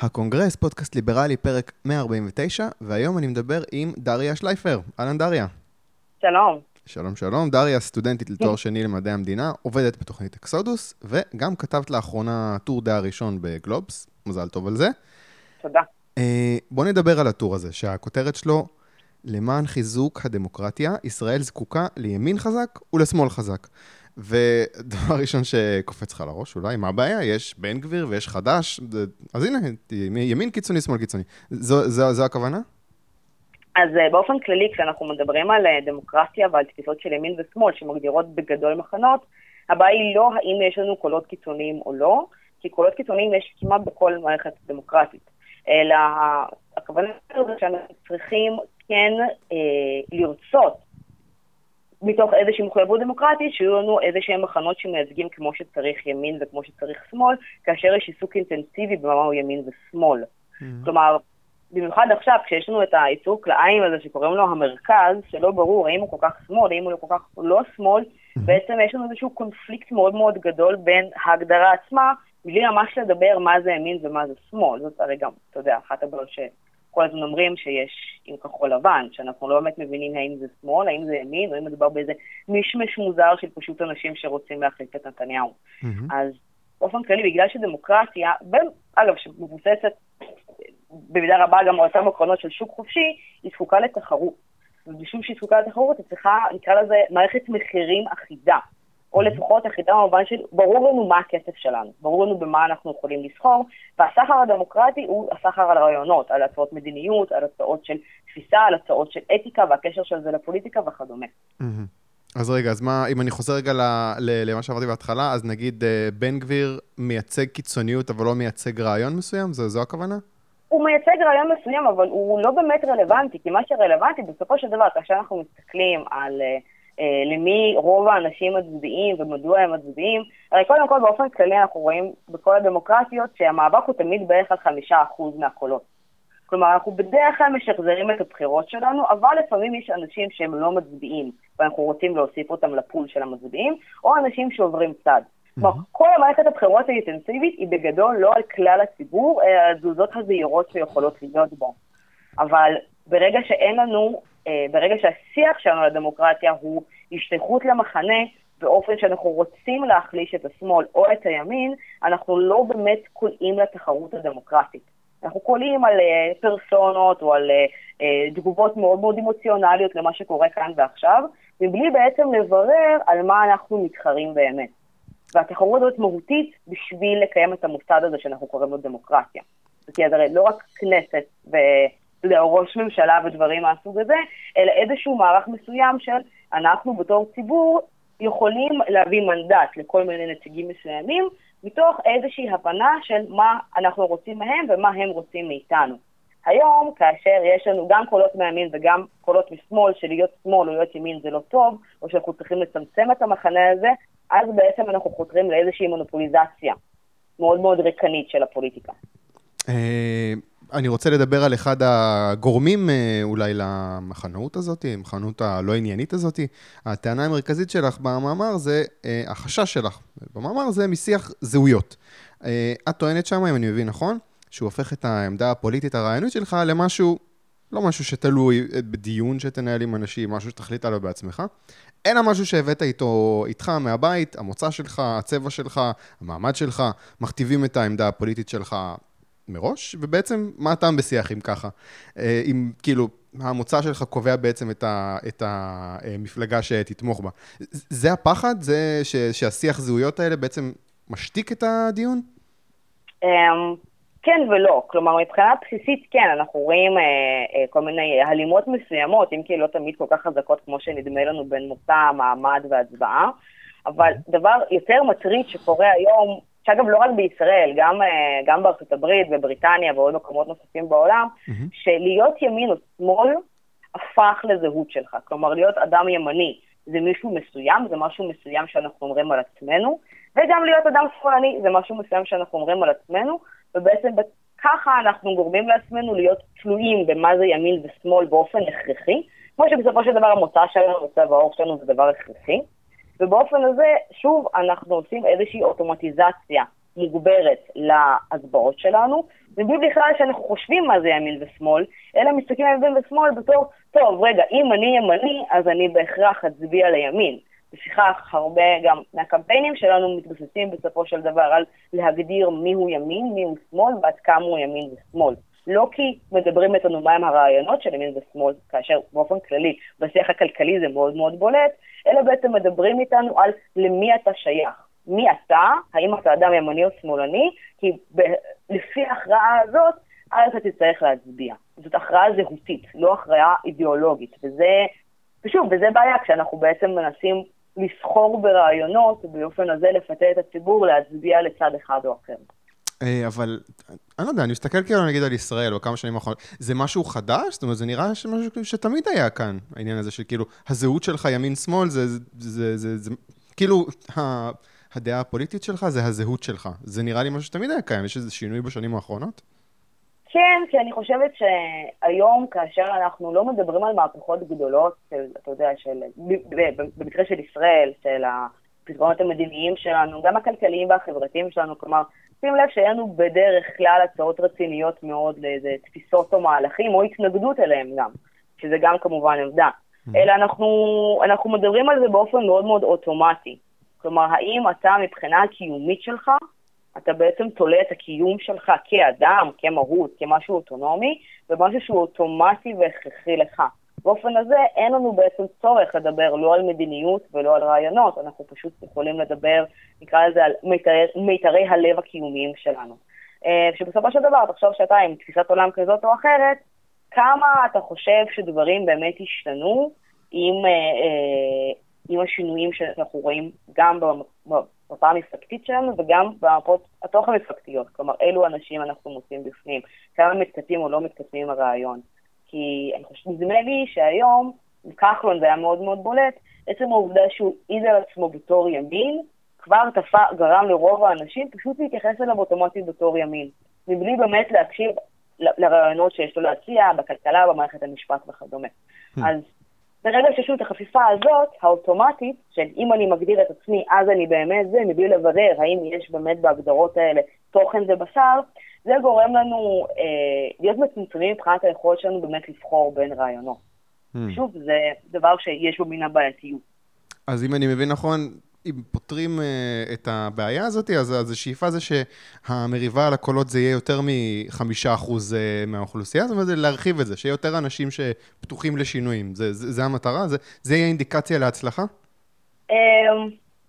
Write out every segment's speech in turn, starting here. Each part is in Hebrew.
הקונגרס, פודקאסט ליברלי, פרק 149, והיום אני מדבר עם דריה שלייפר. אהלן דריה. שלום. שלום שלום, דריה סטודנטית לתואר שני למדעי המדינה, עובדת בתוכנית אקסודוס, וגם כתבת לאחרונה טור דעה ראשון בגלובס, מזל טוב על זה. תודה. אה, בוא נדבר על הטור הזה, שהכותרת שלו, למען חיזוק הדמוקרטיה, ישראל זקוקה לימין חזק ולשמאל חזק. ודבר ראשון שקופץ לך לראש, אולי, מה הבעיה? יש בן גביר ויש חדש, אז הנה, ימין קיצוני, שמאל קיצוני. זו, זו, זו הכוונה? אז אה, באופן כללי, כשאנחנו מדברים על אה, דמוקרטיה ועל תפיסות של ימין ושמאל, שמגדירות בגדול מחנות, הבעיה היא לא האם יש לנו קולות קיצוניים או לא, כי קולות קיצוניים יש כמעט בכל מערכת דמוקרטית. אלא הכוונה היא שאנחנו צריכים כן אה, לרצות מתוך איזושהי מחויבות דמוקרטית, שיהיו לנו איזה שהם מחנות שמייצגים כמו שצריך ימין וכמו שצריך שמאל, כאשר יש עיסוק אינטנסיבי במהו ימין ושמאל. Mm-hmm. כלומר, במיוחד עכשיו, כשיש לנו את העיסוק לעין הזה שקוראים לו המרכז, שלא ברור האם הוא כל כך שמאל, האם הוא לא כל כך לא שמאל, mm-hmm. בעצם יש לנו איזשהו קונפליקט מאוד מאוד גדול בין ההגדרה עצמה, בלי ממש לדבר מה זה ימין ומה זה שמאל. זאת הרי גם, אתה יודע, אחת הבעיות כל הזמן אומרים שיש עם כחול לבן, שאנחנו לא באמת מבינים האם זה שמאל, האם זה ימין, או אם מדובר באיזה מישמש מוזר של פשוט אנשים שרוצים להחליף את נתניהו. Mm-hmm. אז באופן כללי, בגלל שדמוקרטיה, אגב, שמבוססת במידה רבה גם על אותם עקרונות של שוק חופשי, היא זקוקה לתחרות. ובשביל שהיא זקוקה לתחרות, היא צריכה, נקרא לזה, מערכת מחירים אחידה. או לפחות יחידה במובן של ברור לנו מה הכסף שלנו, ברור לנו במה אנחנו יכולים לסחור, והסחר הדמוקרטי הוא הסחר על רעיונות, על הצעות מדיניות, על הצעות של תפיסה, על הצעות של אתיקה והקשר של זה לפוליטיקה וכדומה. אז רגע, אז מה, אם אני חוזר רגע למה שאמרתי בהתחלה, אז נגיד אה, בן גביר מייצג קיצוניות אבל לא מייצג רעיון מסוים? זו, זו הכוונה? הוא מייצג רעיון מסוים, אבל הוא לא באמת רלוונטי, כי מה שרלוונטי בסופו של דבר, כאשר אנחנו מסתכלים על... Uh, למי רוב האנשים מצביעים ומדוע הם מצביעים. הרי קודם כל באופן כללי אנחנו רואים בכל הדמוקרטיות שהמאבק הוא תמיד בערך על חמישה אחוז מהקולות. כלומר, אנחנו בדרך כלל משחזרים את הבחירות שלנו, אבל לפעמים יש אנשים שהם לא מצביעים, ואנחנו רוצים להוסיף אותם לפול של המצביעים, או אנשים שעוברים צד. כלומר. כל מערכת הבחירות האינטנסיבית היא בגדול לא על כלל הציבור, אלא על התזוזות הזהירות שיכולות להיות בו. אבל ברגע שאין לנו אה, ברגע שהשיח שלנו לדמוקרטיה הוא השתייכות למחנה באופן שאנחנו רוצים להחליש את השמאל או את הימין, אנחנו לא באמת קולעים לתחרות הדמוקרטית. אנחנו קולעים על uh, פרסונות או על uh, uh, תגובות מאוד מאוד אמוציונליות למה שקורה כאן ועכשיו, מבלי בעצם לברר על מה אנחנו מתחרים באמת. והתחרות הזאת מהותית בשביל לקיים את המוסד הזה שאנחנו קוראים לו דמוקרטיה. כי הרי לא רק כנסת לראש ממשלה ודברים מהסוג הזה, אלא איזשהו מערך מסוים של אנחנו בתור ציבור יכולים להביא מנדט לכל מיני נציגים מסוימים, מתוך איזושהי הבנה של מה אנחנו רוצים מהם ומה הם רוצים מאיתנו. היום, כאשר יש לנו גם קולות מימין וגם קולות משמאל, שלהיות שמאל או להיות ימין זה לא טוב, או שאנחנו צריכים לצמצם את המחנה הזה, אז בעצם אנחנו חותרים לאיזושהי מונופוליזציה מאוד מאוד ריקנית של הפוליטיקה. אני רוצה לדבר על אחד הגורמים אה, אולי למחנאות הזאת, המחנאות הלא עניינית הזאת. הטענה המרכזית שלך במאמר זה אה, החשש שלך. במאמר זה משיח זהויות. אה, את טוענת שם, אם אני מבין נכון, שהוא הופך את העמדה הפוליטית הרעיונית שלך למשהו, לא משהו שתלוי בדיון שתנהל עם אנשים, משהו שתחליט עליו בעצמך, אלא משהו שהבאת איתו, איתך מהבית, המוצא שלך, הצבע שלך, המעמד שלך, מכתיבים את העמדה הפוליטית שלך מראש, ובעצם מה הטעם בשיח אם ככה? אה, אם כאילו המוצא שלך קובע בעצם את, ה, את המפלגה שתתמוך בה. זה הפחד? זה ש, שהשיח זהויות האלה בעצם משתיק את הדיון? אמ, כן ולא, כלומר מבחינה בסיסית כן, אנחנו רואים אה, אה, כל מיני הלימות מסוימות, אם כי לא תמיד כל כך חזקות כמו שנדמה לנו בין מוצא, מעמד והצבעה, אבל דבר יותר מטריד שקורה היום שאגב לא רק בישראל, גם, אה, גם בארצות הברית ובריטניה ועוד מקומות נוספים בעולם, mm-hmm. שלהיות ימין או שמאל הפך לזהות שלך. כלומר, להיות אדם ימני זה מישהו מסוים, זה משהו מסוים שאנחנו אומרים על עצמנו, וגם להיות אדם שמאלני זה משהו מסוים שאנחנו אומרים על עצמנו, ובעצם ככה אנחנו גורמים לעצמנו להיות תלויים במה זה ימין ושמאל באופן הכרחי, כמו שבסופו של דבר המוצא שלנו וצבע העור שלנו זה דבר הכרחי. ובאופן הזה, שוב, אנחנו עושים איזושהי אוטומטיזציה מוגברת להצבעות שלנו, מבלי בכלל שאנחנו חושבים מה זה ימין ושמאל, אלא מסתכלים על ימין ושמאל בתור, טוב, רגע, אם אני ימני, אז אני בהכרח אצביע לימין. לפיכך, הרבה גם מהקמפיינים שלנו מתבססים בסופו של דבר על להגדיר מיהו ימין, מיהו שמאל ועד כמה הוא ימין ושמאל. לא כי מדברים איתנו מהם הרעיונות של ימין ושמאל, כאשר באופן כללי בשיח הכלכלי זה מאוד מאוד בולט, אלא בעצם מדברים איתנו על למי אתה שייך. מי אתה, האם אתה אדם ימני או שמאלני, כי ב- לפי ההכרעה הזאת, אז אתה תצטרך להצביע. זאת הכרעה זהותית, לא הכרעה אידיאולוגית, וזה, ושוב, וזה בעיה כשאנחנו בעצם מנסים לסחור ברעיונות, ובאופן הזה לפתה את הציבור להצביע לצד אחד או אחר. אה, אבל, אני לא יודע, אני מסתכל כאילו נגיד על ישראל בכמה שנים האחרונות, זה משהו חדש? זאת אומרת, זה נראה שמשהו שתמיד היה כאן, העניין הזה של כאילו, הזהות שלך ימין-שמאל, זה, זה, זה, זה, זה, כאילו, הדעה הפוליטית שלך זה הזהות שלך. זה נראה לי משהו שתמיד היה קיים, יש איזה שינוי בשנים האחרונות? כן, כי אני חושבת שהיום, כאשר אנחנו לא מדברים על מהפכות גדולות, של, אתה יודע, של, במקרה של ישראל, של הפתרונות המדיניים שלנו, גם הכלכליים והחברתיים שלנו, כלומר, שים לב שאין לנו בדרך כלל הצעות רציניות מאוד לאיזה תפיסות או מהלכים, או התנגדות אליהם גם, שזה גם כמובן עמדה. Mm. אלא אנחנו, אנחנו מדברים על זה באופן מאוד מאוד אוטומטי. כלומר, האם אתה מבחינה הקיומית שלך, אתה בעצם תולה את הקיום שלך כאדם, כמהות, כמשהו אוטונומי, ומשהו שהוא אוטומטי והכרחי לך. באופן הזה אין לנו בעצם צורך לדבר לא על מדיניות ולא על רעיונות, אנחנו פשוט יכולים לדבר, נקרא לזה, על מיתרי, מיתרי הלב הקיומיים שלנו. אה, שבסופו של דבר, תחשוב שאתה עם תפיסת עולם כזאת או אחרת, כמה אתה חושב שדברים באמת השתנו עם, אה, אה, עם השינויים שאנחנו רואים גם במפה המפלגתית שלנו וגם במפות התוכן המפלגתיות, כלומר אילו אנשים אנחנו מוצאים בפנים, כמה מתכתבים או לא עם הרעיון. כי אני חושבת, נדמה לי שהיום, כחלון זה היה מאוד מאוד בולט, עצם העובדה שהוא העיד על עצמו בתור ימין, כבר תפע, גרם לרוב האנשים פשוט להתייחס אליו אוטומטית בתור ימין, מבלי באמת להקשיב לרעיונות שיש לו להציע בכלכלה, במערכת המשפט וכדומה. Hmm. אז ברגע שיש לנו את החפיפה הזאת, האוטומטית, של אם אני מגדיר את עצמי, אז אני באמת זה, מבלי לברר האם יש באמת בהגדרות האלה תוכן ובשר, זה גורם לנו אה, להיות מצומצמים מבחינת היכולת שלנו באמת לבחור בין רעיונות. Hmm. שוב, זה דבר שיש בו מן הבעייתיות. אז אם אני מבין נכון, אם פותרים uh, את הבעיה הזאת, אז, אז השאיפה זה שהמריבה על הקולות זה יהיה יותר מחמישה אחוז uh, מהאוכלוסייה, זאת אומרת, להרחיב את זה, שיהיה יותר אנשים שפתוחים לשינויים. זה, זה, זה המטרה? זה, זה יהיה אינדיקציה להצלחה? Um,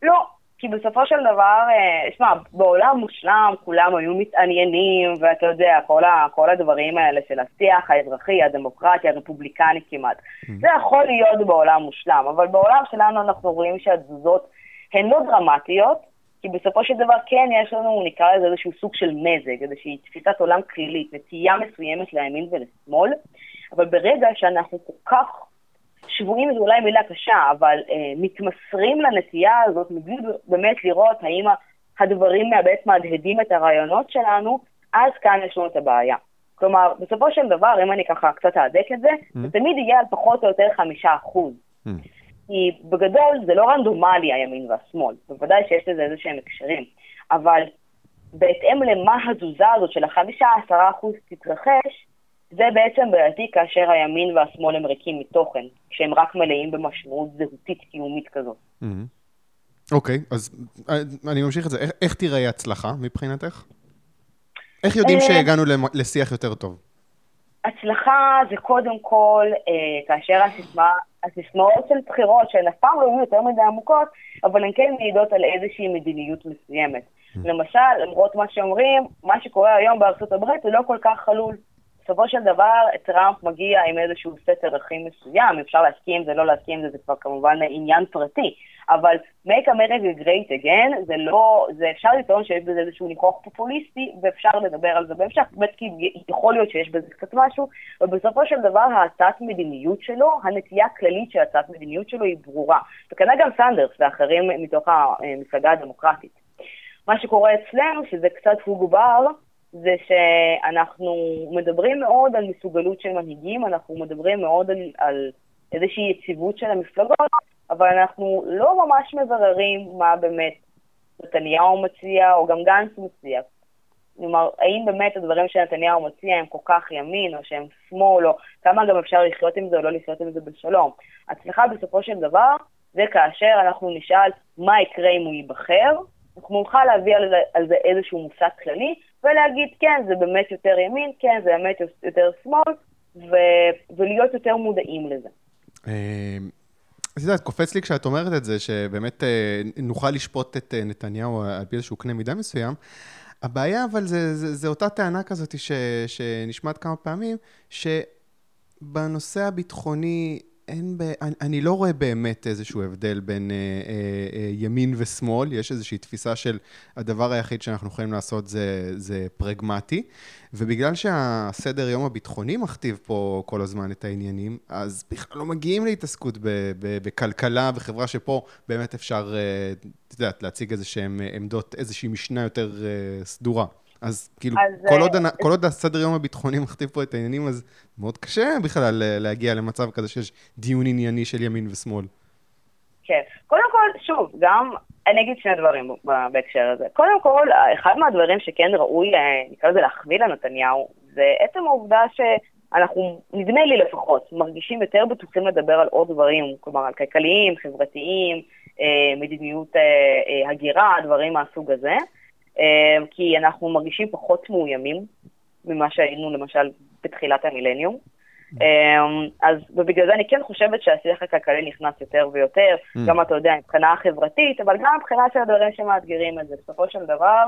לא, כי בסופו של דבר, uh, שמע, בעולם מושלם כולם היו מתעניינים, ואתה יודע, כל, ה, כל הדברים האלה של השיח האזרחי, הדמוקרטי, הרפובליקני כמעט. Mm-hmm. זה יכול להיות בעולם מושלם, אבל בעולם שלנו אנחנו רואים שהתזוזות... הן לא דרמטיות, כי בסופו של דבר כן יש לנו, נקרא לזה איזשהו סוג של מזג, איזושהי תפיסת עולם כלילית, נטייה מסוימת לימין ולשמאל, אבל ברגע שאנחנו כל כך שבויים זו אולי מילה קשה, אבל אה, מתמסרים לנטייה הזאת מבלי באמת לראות האם הדברים באמת מהדהדים את הרעיונות שלנו, אז כאן יש לנו את הבעיה. כלומר, בסופו של דבר, אם אני ככה קצת אהדק את זה, mm-hmm. זה תמיד יהיה על פחות או יותר חמישה אחוז. Mm-hmm. כי בגדול זה לא רנדומלי הימין והשמאל, בוודאי שיש לזה איזה שהם הקשרים, אבל בהתאם למה התזוזה הזאת של החמישה עשרה אחוז תתרחש, זה בעצם בעייתי כאשר הימין והשמאל הם ריקים מתוכן, כשהם רק מלאים במשמעות זהותית קיומית כזאת. אוקיי, mm-hmm. okay, אז אה, אני ממשיך את זה. איך, איך תיראה הצלחה מבחינתך? איך יודעים אה, שהגענו לשיח יותר טוב? הצלחה זה קודם כל אה, כאשר הסיסמה, הסיסמאות של בחירות, שהן אף פעם לא יותר מדי עמוקות, אבל הן כן מעידות על איזושהי מדיניות מסוימת. Mm. למשל, למרות מה שאומרים, מה שקורה היום בארצות הברית זה לא כל כך חלול. בסופו של דבר, טראמפ מגיע עם איזשהו סט ערכים מסוים, אפשר להסכים עם זה, לא להסכים עם זה, זה כבר כמובן עניין פרטי. אבל make America great again, זה לא, זה אפשר לטעון שיש בזה איזשהו ניחוח פופוליסטי, ואפשר לדבר על זה בהמשך, באמת כי יכול להיות שיש בזה קצת משהו, ובסופו של דבר ההצעת מדיניות שלו, הנטייה הכללית של הצעת מדיניות שלו היא ברורה. וכנראה גם סנדרס ואחרים מתוך המפלגה הדמוקרטית. מה שקורה אצלנו, שזה קצת הוגבר, זה שאנחנו מדברים מאוד על מסוגלות של מנהיגים, אנחנו מדברים מאוד על, על איזושהי יציבות של המפלגות, אבל אנחנו לא ממש מבררים מה באמת שנתניהו מציע, או גם גנץ מציע. כלומר, האם באמת הדברים שנתניהו מציע הם כל כך ימין, או שהם שמאל, או כמה גם אפשר לחיות עם זה או לא לחיות עם זה בשלום. הצלחה בסופו של דבר זה כאשר אנחנו נשאל מה יקרה אם הוא ייבחר, אנחנו נוכל להביא על זה, על זה איזשהו מושג כללי, ולהגיד כן, זה באמת יותר ימין, כן, זה באמת יותר שמאל, ו, ולהיות יותר מודעים לזה. אה, את יודעת, קופץ לי כשאת אומרת את זה, שבאמת אה, נוכל לשפוט את אה, נתניהו על פי איזשהו קנה מידה מסוים. הבעיה אבל זה, זה, זה אותה טענה כזאת ש, שנשמעת כמה פעמים, שבנושא הביטחוני אין ב... אני, לא רואה באמת איזשהו הבדל בין אה, אה, אה, ימין ושמאל, יש איזושהי תפיסה של הדבר היחיד שאנחנו יכולים לעשות זה, זה פרגמטי, ובגלל שהסדר יום הביטחוני מכתיב פה כל הזמן את העניינים, אז בכלל לא מגיעים להתעסקות ב, ב, בכלכלה, בחברה שפה באמת אפשר, אה, את יודעת, להציג איזה שהן עמדות, איזושהי משנה יותר אה, סדורה. אז כאילו, אז, כל, עוד, uh, כל עוד הסדר יום הביטחוני מכתיב פה את העניינים, אז מאוד קשה בכלל להגיע למצב כזה שיש דיון ענייני של ימין ושמאל. כן. קודם כל, שוב, גם, אני אגיד שני דברים בהקשר הזה. קודם כל, אחד מהדברים שכן ראוי, אה, נקרא לזה להחמיא לנתניהו, זה עצם העובדה שאנחנו, נדמה לי לפחות, מרגישים יותר בטוחים לדבר על עוד דברים, כלומר, על כלכליים, חברתיים, אה, מדיניות הגירה, דברים מהסוג הזה. אמ, כי אנחנו מרגישים פחות מאוימים ממה שהיינו למשל בתחילת המילניום. אמ, אז ובגלל זה אני כן חושבת שהשיח הכלכלי נכנס יותר ויותר, mm. גם אתה יודע, מבחינה חברתית, אבל גם מבחינה של הדברים שמאתגרים את זה. בסופו של דבר,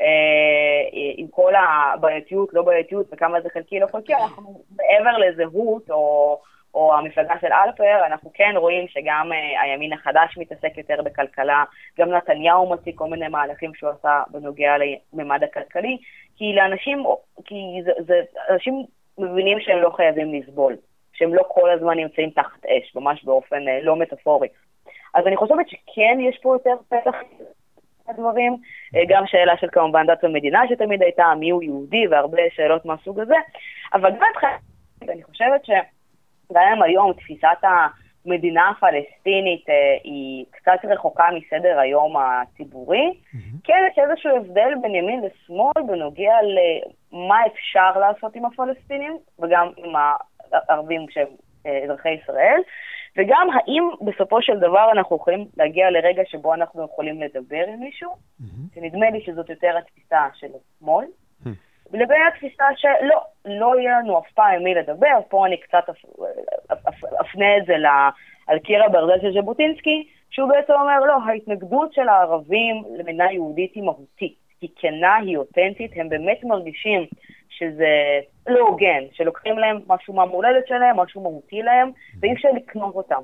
אה, עם כל הבעייתיות, לא בעייתיות, וכמה זה חלקי, לא חלקי, אנחנו מעבר לזהות או... או המפלגה של אלפר, אנחנו כן רואים שגם uh, הימין החדש מתעסק יותר בכלכלה, גם נתניהו מציג כל מיני מהלכים שהוא עשה בנוגע לממד הכלכלי, כי לאנשים, כי זה, זה, אנשים מבינים שהם לא חייבים לסבול, שהם לא כל הזמן נמצאים תחת אש, ממש באופן uh, לא מטאפורי. אז אני חושבת שכן יש פה יותר פתח הדברים, uh, גם שאלה של כמובן דת ומדינה שתמיד הייתה, מי הוא יהודי, והרבה שאלות מהסוג הזה, אבל גם אני חושבת ש... גם היום תפיסת המדינה הפלסטינית אה, היא קצת רחוקה מסדר היום הציבורי, mm-hmm. כן יש איזשהו הבדל בין ימין לשמאל בנוגע למה אפשר לעשות עם הפלסטינים וגם עם הערבים שהם אה, אזרחי ישראל, וגם האם בסופו של דבר אנחנו יכולים להגיע לרגע שבו אנחנו יכולים לדבר עם מישהו, mm-hmm. שנדמה לי שזאת יותר התפיסה של השמאל. ולגבי התפיסה שלא, לא יהיה לנו אף פעם עם מי לדבר, פה אני קצת אפנה את זה על קיר הברזל של ז'בוטינסקי, שהוא בעצם אומר, לא, ההתנגדות של הערבים למדינה יהודית היא מהותית, היא כנה, היא אותנטית, הם באמת מרגישים שזה לא הוגן, שלוקחים להם משהו מהמולדת שלהם, משהו מהותי להם, ואי אפשר לקנות אותם,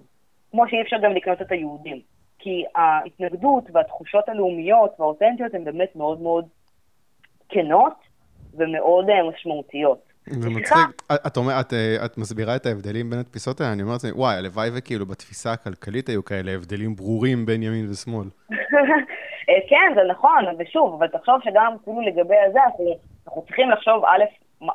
כמו שאי אפשר גם לקנות את היהודים. כי ההתנגדות והתחושות הלאומיות והאותנטיות הן באמת מאוד מאוד כנות, ומאוד אה, משמעותיות. זה מצחיק, את, אומר, את, אה, את מסבירה את ההבדלים בין התפיסות האלה, אני אומרת, וואי, הלוואי וכאילו בתפיסה הכלכלית היו כאלה הבדלים ברורים בין ימין ושמאל. אה, כן, זה נכון, ושוב, אבל תחשוב שגם אפילו לגבי הזה, אנחנו, אנחנו צריכים לחשוב, א',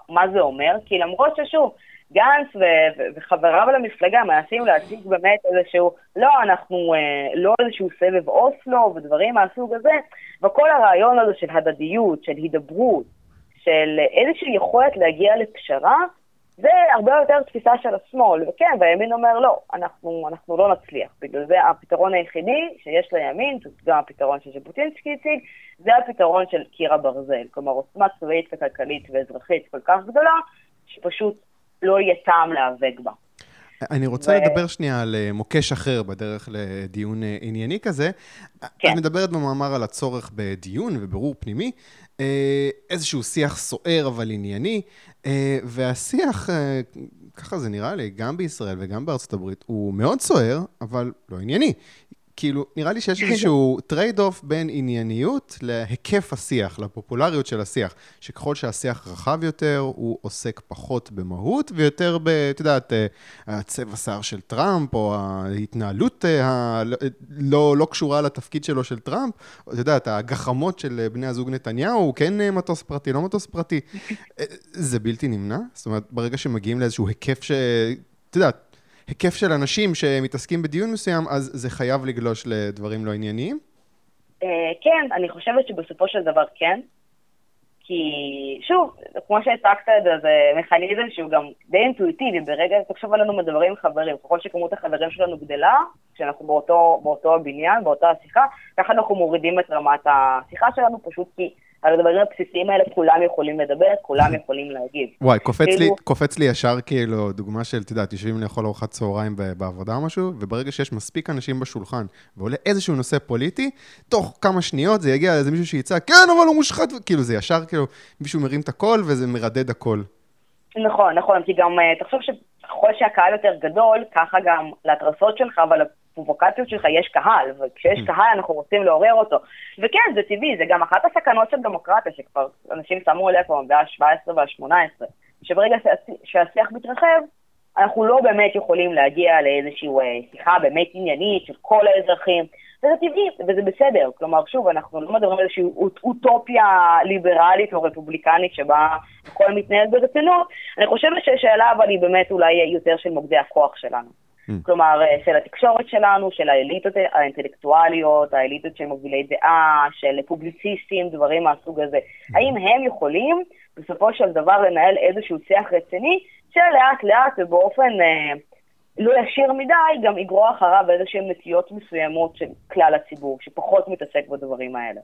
מה זה אומר, כי למרות ששוב, גנץ ו- ו- וחבריו למפלגה מנסים להציג באמת איזשהו, לא, אנחנו, אה, לא איזשהו סבב אוסלו ודברים מהסוג הזה, וכל הרעיון הזה של הדדיות, של הידברות, של איזושהי יכולת להגיע לפשרה, זה הרבה יותר תפיסה של השמאל, וכן, והימין אומר לא, אנחנו, אנחנו לא נצליח. בגלל זה הפתרון היחידי שיש לימין, זה גם הפתרון שז'בוטינסקי הציג, זה הפתרון של קיר הברזל. כלומר, עוצמה צבאית וכלכלית ואזרחית כל כך גדולה, שפשוט לא יהיה טעם להיאבק בה. אני רוצה ו... לדבר שנייה על אה, מוקש אחר בדרך לדיון אה, ענייני כזה. כן. את מדברת במאמר על הצורך בדיון וברור פנימי, אה, איזשהו שיח סוער אבל ענייני, והשיח, ככה זה נראה לי, גם בישראל וגם בארצות הברית, הוא מאוד סוער, אבל לא ענייני. כאילו, נראה לי שיש איזשהו trade-off בין ענייניות להיקף השיח, לפופולריות של השיח, שככל שהשיח רחב יותר, הוא עוסק פחות במהות ויותר ב, את יודעת, אה, הצבע שיער של טראמפ, או ההתנהלות הלא אה, לא, לא קשורה לתפקיד שלו של טראמפ, את יודעת, הגחמות של בני הזוג נתניהו, כן אה, מטוס פרטי, לא מטוס פרטי. זה בלתי נמנע? זאת אומרת, ברגע שמגיעים לאיזשהו היקף ש... את יודעת, היקף של אנשים שמתעסקים בדיון מסוים, אז זה חייב לגלוש לדברים לא ענייניים? אה, כן, אני חושבת שבסופו של דבר כן. כי שוב, כמו שהצגת את זה, זה מכניזם שהוא גם די אינטואיטיבי, ברגע, תחשוב עלינו מדברים עם חברים, ככל שכמות החברים שלנו גדלה, כשאנחנו באותו, באותו הבניין, באותה השיחה, ככה אנחנו מורידים את רמת השיחה שלנו, פשוט כי על הדברים הבסיסיים האלה כולם יכולים לדבר, כולם יכולים להגיב. וואי, קופץ, כאילו... לי, קופץ לי ישר כאילו דוגמה של, את יודעת, יושבים לאכול ארוחת צהריים בעבודה או משהו, וברגע שיש מספיק אנשים בשולחן ועולה איזשהו נושא פוליטי, תוך כמה שניות זה יגיע לאיזה מישהו שיצא, כן, אבל הוא מושחת, כאילו זה ישר, כאילו, מישהו מרים את הקול וזה מרדד הכל. נכון, נכון, כי גם אה, תחשוב שככל שהקהל יותר גדול, ככה גם להתרסות שלך ולפרובוקציות שלך יש קהל, וכשיש mm. קהל אנחנו רוצים לעורר אותו. וכן, זה טבעי, זה גם אחת הסכנות של דמוקרטיה, שכבר אנשים שמו לב פה במאה ה-17 וה-18, שברגע שהשיח מתרחב, אנחנו לא באמת יכולים להגיע לאיזושהי אה, שיחה באמת עניינית של כל האזרחים, וזה טבעי, וזה בסדר. כלומר, שוב, אנחנו לא מדברים על איזושהי אוטופיה ליברלית או רפובליקנית שבה הכל מתנהל ברצינות. אני חושבת שהשאלה אבל היא באמת אולי יותר של מוקדי הכוח שלנו. Mm. כלומר, אה, של התקשורת שלנו, של האליטות האינטלקטואליות, האליטות של מובילי דעה, של פובליציסטים, דברים מהסוג הזה. Mm. האם הם יכולים בסופו של דבר לנהל איזשהו שיח רציני, שלאט לאט ובאופן אה, לא ישיר מדי, גם יגרור אחריו איזשהן נטיות מסוימות של כלל הציבור, שפחות מתעסק בדברים האלה.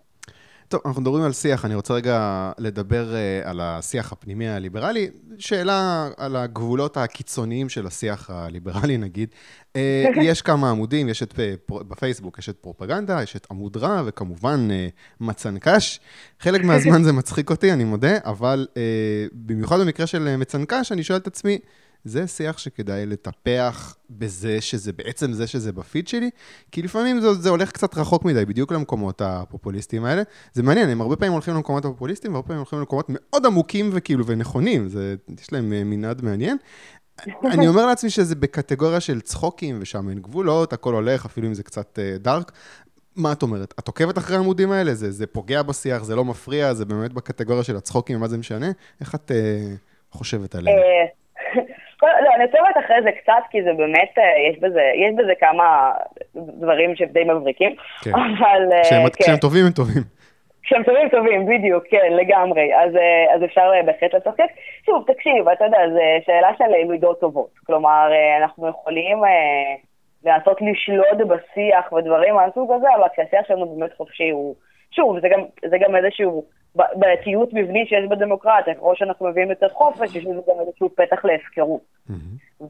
טוב, אנחנו מדברים על שיח, אני רוצה רגע לדבר uh, על השיח הפנימי הליברלי. שאלה על הגבולות הקיצוניים של השיח הליברלי, נגיד. Uh, יש כמה עמודים, יש את, בפייסבוק יש את פרופגנדה, יש את עמוד רע, וכמובן uh, מצנקש. חלק מהזמן זה מצחיק אותי, אני מודה, אבל uh, במיוחד במקרה של מצנקש, אני שואל את עצמי, זה שיח שכדאי לטפח בזה שזה בעצם זה שזה בפיד שלי, כי לפעמים זה, זה הולך קצת רחוק מדי, בדיוק למקומות הפופוליסטיים האלה. זה מעניין, הם הרבה פעמים הולכים למקומות הפופוליסטיים, והרבה פעמים הולכים למקומות מאוד עמוקים וכאילו ונכונים, זה, יש להם אה, מנעד מעניין. אני אומר לעצמי שזה בקטגוריה של צחוקים, ושם אין גבולות, הכל הולך, אפילו אם זה קצת uh, דארק. מה את אומרת? את עוקבת אחרי העמודים האלה? זה, זה פוגע בשיח, זה לא מפריע, זה באמת בקטגוריה של הצחוקים, מה זה משנה? איך את uh, חושבת עליהם? אני עוצרת אחרי זה קצת, כי זה באמת, אה, יש בזה, יש בזה כמה דברים שדי מבריקים, כן. אבל... אה, כשהם, כן. טובים, הם טובים. כשהם טובים, טובים, בדיוק, כן, לגמרי. אז, אה, אז אפשר בהחלט לצחק. שוב, תקשיב, אתה יודע, זו שאלה של מידות טובות. כלומר, אנחנו יכולים לנסות לשלוט בשיח ודברים מהסוג הזה, אבל כשהשיח שלנו באמת חופשי הוא... שוב, זה גם, זה גם איזשהו בעייתיות מבנית שיש בדמוקרטיה, ככל שאנחנו מביאים יותר חופש, יש לזה גם איזשהו פתח להפקרות.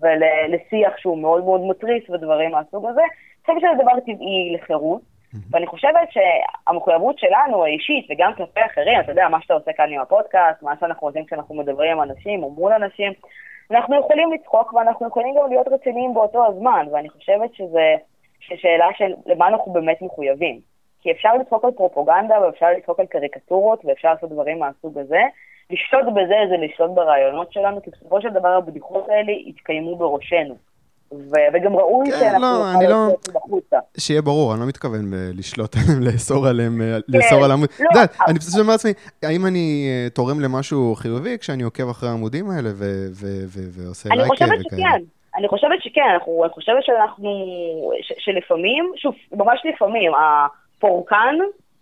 ולשיח שהוא מאוד מאוד מתריס ודברים מהסוג הזה. אני חושבת שזה דבר טבעי לחירות. ואני חושבת שהמחויבות שלנו האישית וגם כלפי אחרים, אתה יודע, מה שאתה עושה כאן עם הפודקאסט, מה שאנחנו עושים כשאנחנו מדברים עם אנשים או מול אנשים, אנחנו יכולים לצחוק ואנחנו יכולים גם להיות רציניים באותו הזמן, ואני חושבת שזה שאלה של למה אנחנו באמת מחויבים. כי אפשר לצחוק על פרופוגנדה ואפשר לצחוק על קריקטורות ואפשר לעשות דברים מהסוג הזה. לשלוט בזה זה לשלוט ברעיונות שלנו, כי בסופו של דבר הבדיחות האלה יתקיימו בראשנו. ו- וגם ראוי כן, שאנחנו לא, אני לא... בחוצה. שיהיה ברור, אני לא מתכוון לשלוט עליהם, לאסור עליהם, אה, כן, לאסור על העמוד. לא, יודעת, אני פשוט אומר לעצמי, האם אני אה, תורם למשהו חיובי כשאני עוקב אחרי העמודים האלה ועושה לייקים וכאלה? אני חושבת שכן. אני חושבת שכן, אני חושבת שאנחנו, שלפעמים, שוב, ממש לפעמים, פורקן